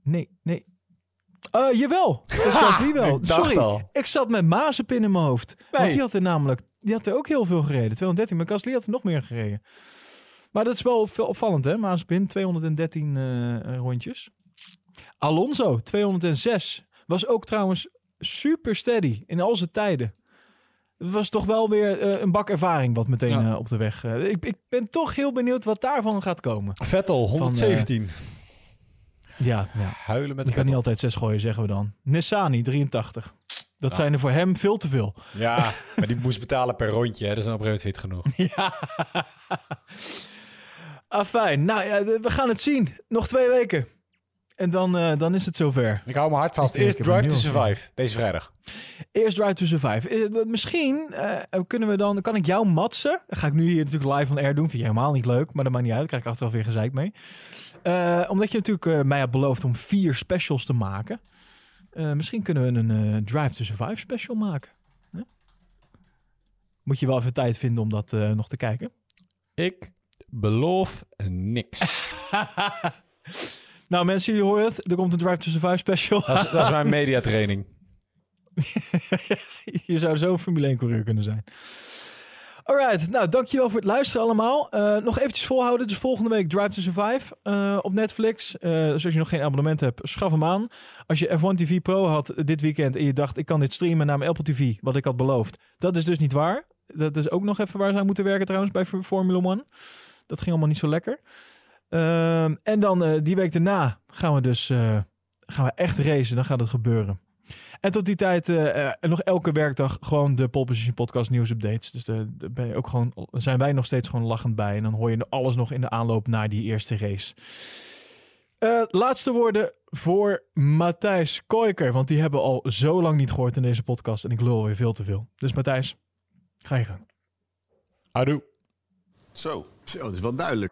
Nee, nee. Eh jawel, dat is Gasly wel.
ik
Sorry,
al.
ik zat met Mazepin in mijn hoofd. Want die had er namelijk, die had er ook heel veel gereden. 213, maar Gasly had er nog meer gereden. Maar dat is wel veel opvallend, hè? Mazepin, 213 eh, eh, rondjes. Alonso, 206. Was ook trouwens super steady in al zijn tijden. Het was toch wel weer een bak ervaring wat meteen
Ja.
op de weg. ik, ik ben toch heel benieuwd wat daarvan gaat komen.
Vettel 117.
Ja, ja.
Huilen met
Je
de
kan niet altijd zes gooien, zeggen we dan. Nissani, 83. Dat zijn er voor hem veel te veel.
Ja, maar die moest betalen per rondje. Hè. Dat is dan op een genoeg.
Ja. ah, fijn. Nou ja, we gaan het zien. Nog twee weken. En dan, eh, dan is het zover.
Ik hou me hard vast. Eerst Drive
een
to Survive. Deze vrijdag.
Eerst Drive to Survive. Misschien eh, kunnen we dan, kan ik jou matsen. Dat ga ik nu hier natuurlijk live on air doen. Vind je helemaal niet leuk, maar dat maakt niet uit. Daar krijg ik achteraf weer gezeik mee. Eh, omdat je natuurlijk eh, mij hebt beloofd om vier specials te maken. Eh, misschien kunnen we een Drive to Survive special maken. Moet je wel even tijd vinden om dat nog te kijken.
Ik beloof niks.
nou mensen, jullie horen het. Er komt een Drive to Survive special.
Dat is, dat is mijn mediatraining.
je zou zo een Formule 1 coureur kunnen zijn. Alright, nou dankjewel voor het luisteren allemaal. Eh, nog eventjes volhouden, dus volgende week Drive to Survive eh, op Netflix. Eh, dus als je nog geen abonnement hebt, schaf hem aan. Als je F1 TV Pro had dit weekend en je dacht ik kan dit streamen naar mijn Apple TV, wat ik had beloofd. Dat is dus niet waar. Dat is ook nog even waar ze aan moeten werken trouwens bij Formula 1. Dat ging allemaal niet zo lekker. Ehm, en dan die week daarna gaan we dus gaan we echt racen. Dan gaat het gebeuren. En tot die tijd eh, eh, nog elke werkdag gewoon de Pole Position Podcast nieuwsupdates. Dus daar ben je ook gewoon, zijn wij nog steeds gewoon lachend bij. En dan hoor je alles nog in de aanloop naar die eerste race. Eh, laatste woorden voor Matthijs Koiker. Want die hebben we al zo lang niet gehoord in deze podcast. En ik lul weer veel te veel. Dus Matthijs, ga je gang.
Adoe.
Zo. Zo, dat is wel duidelijk.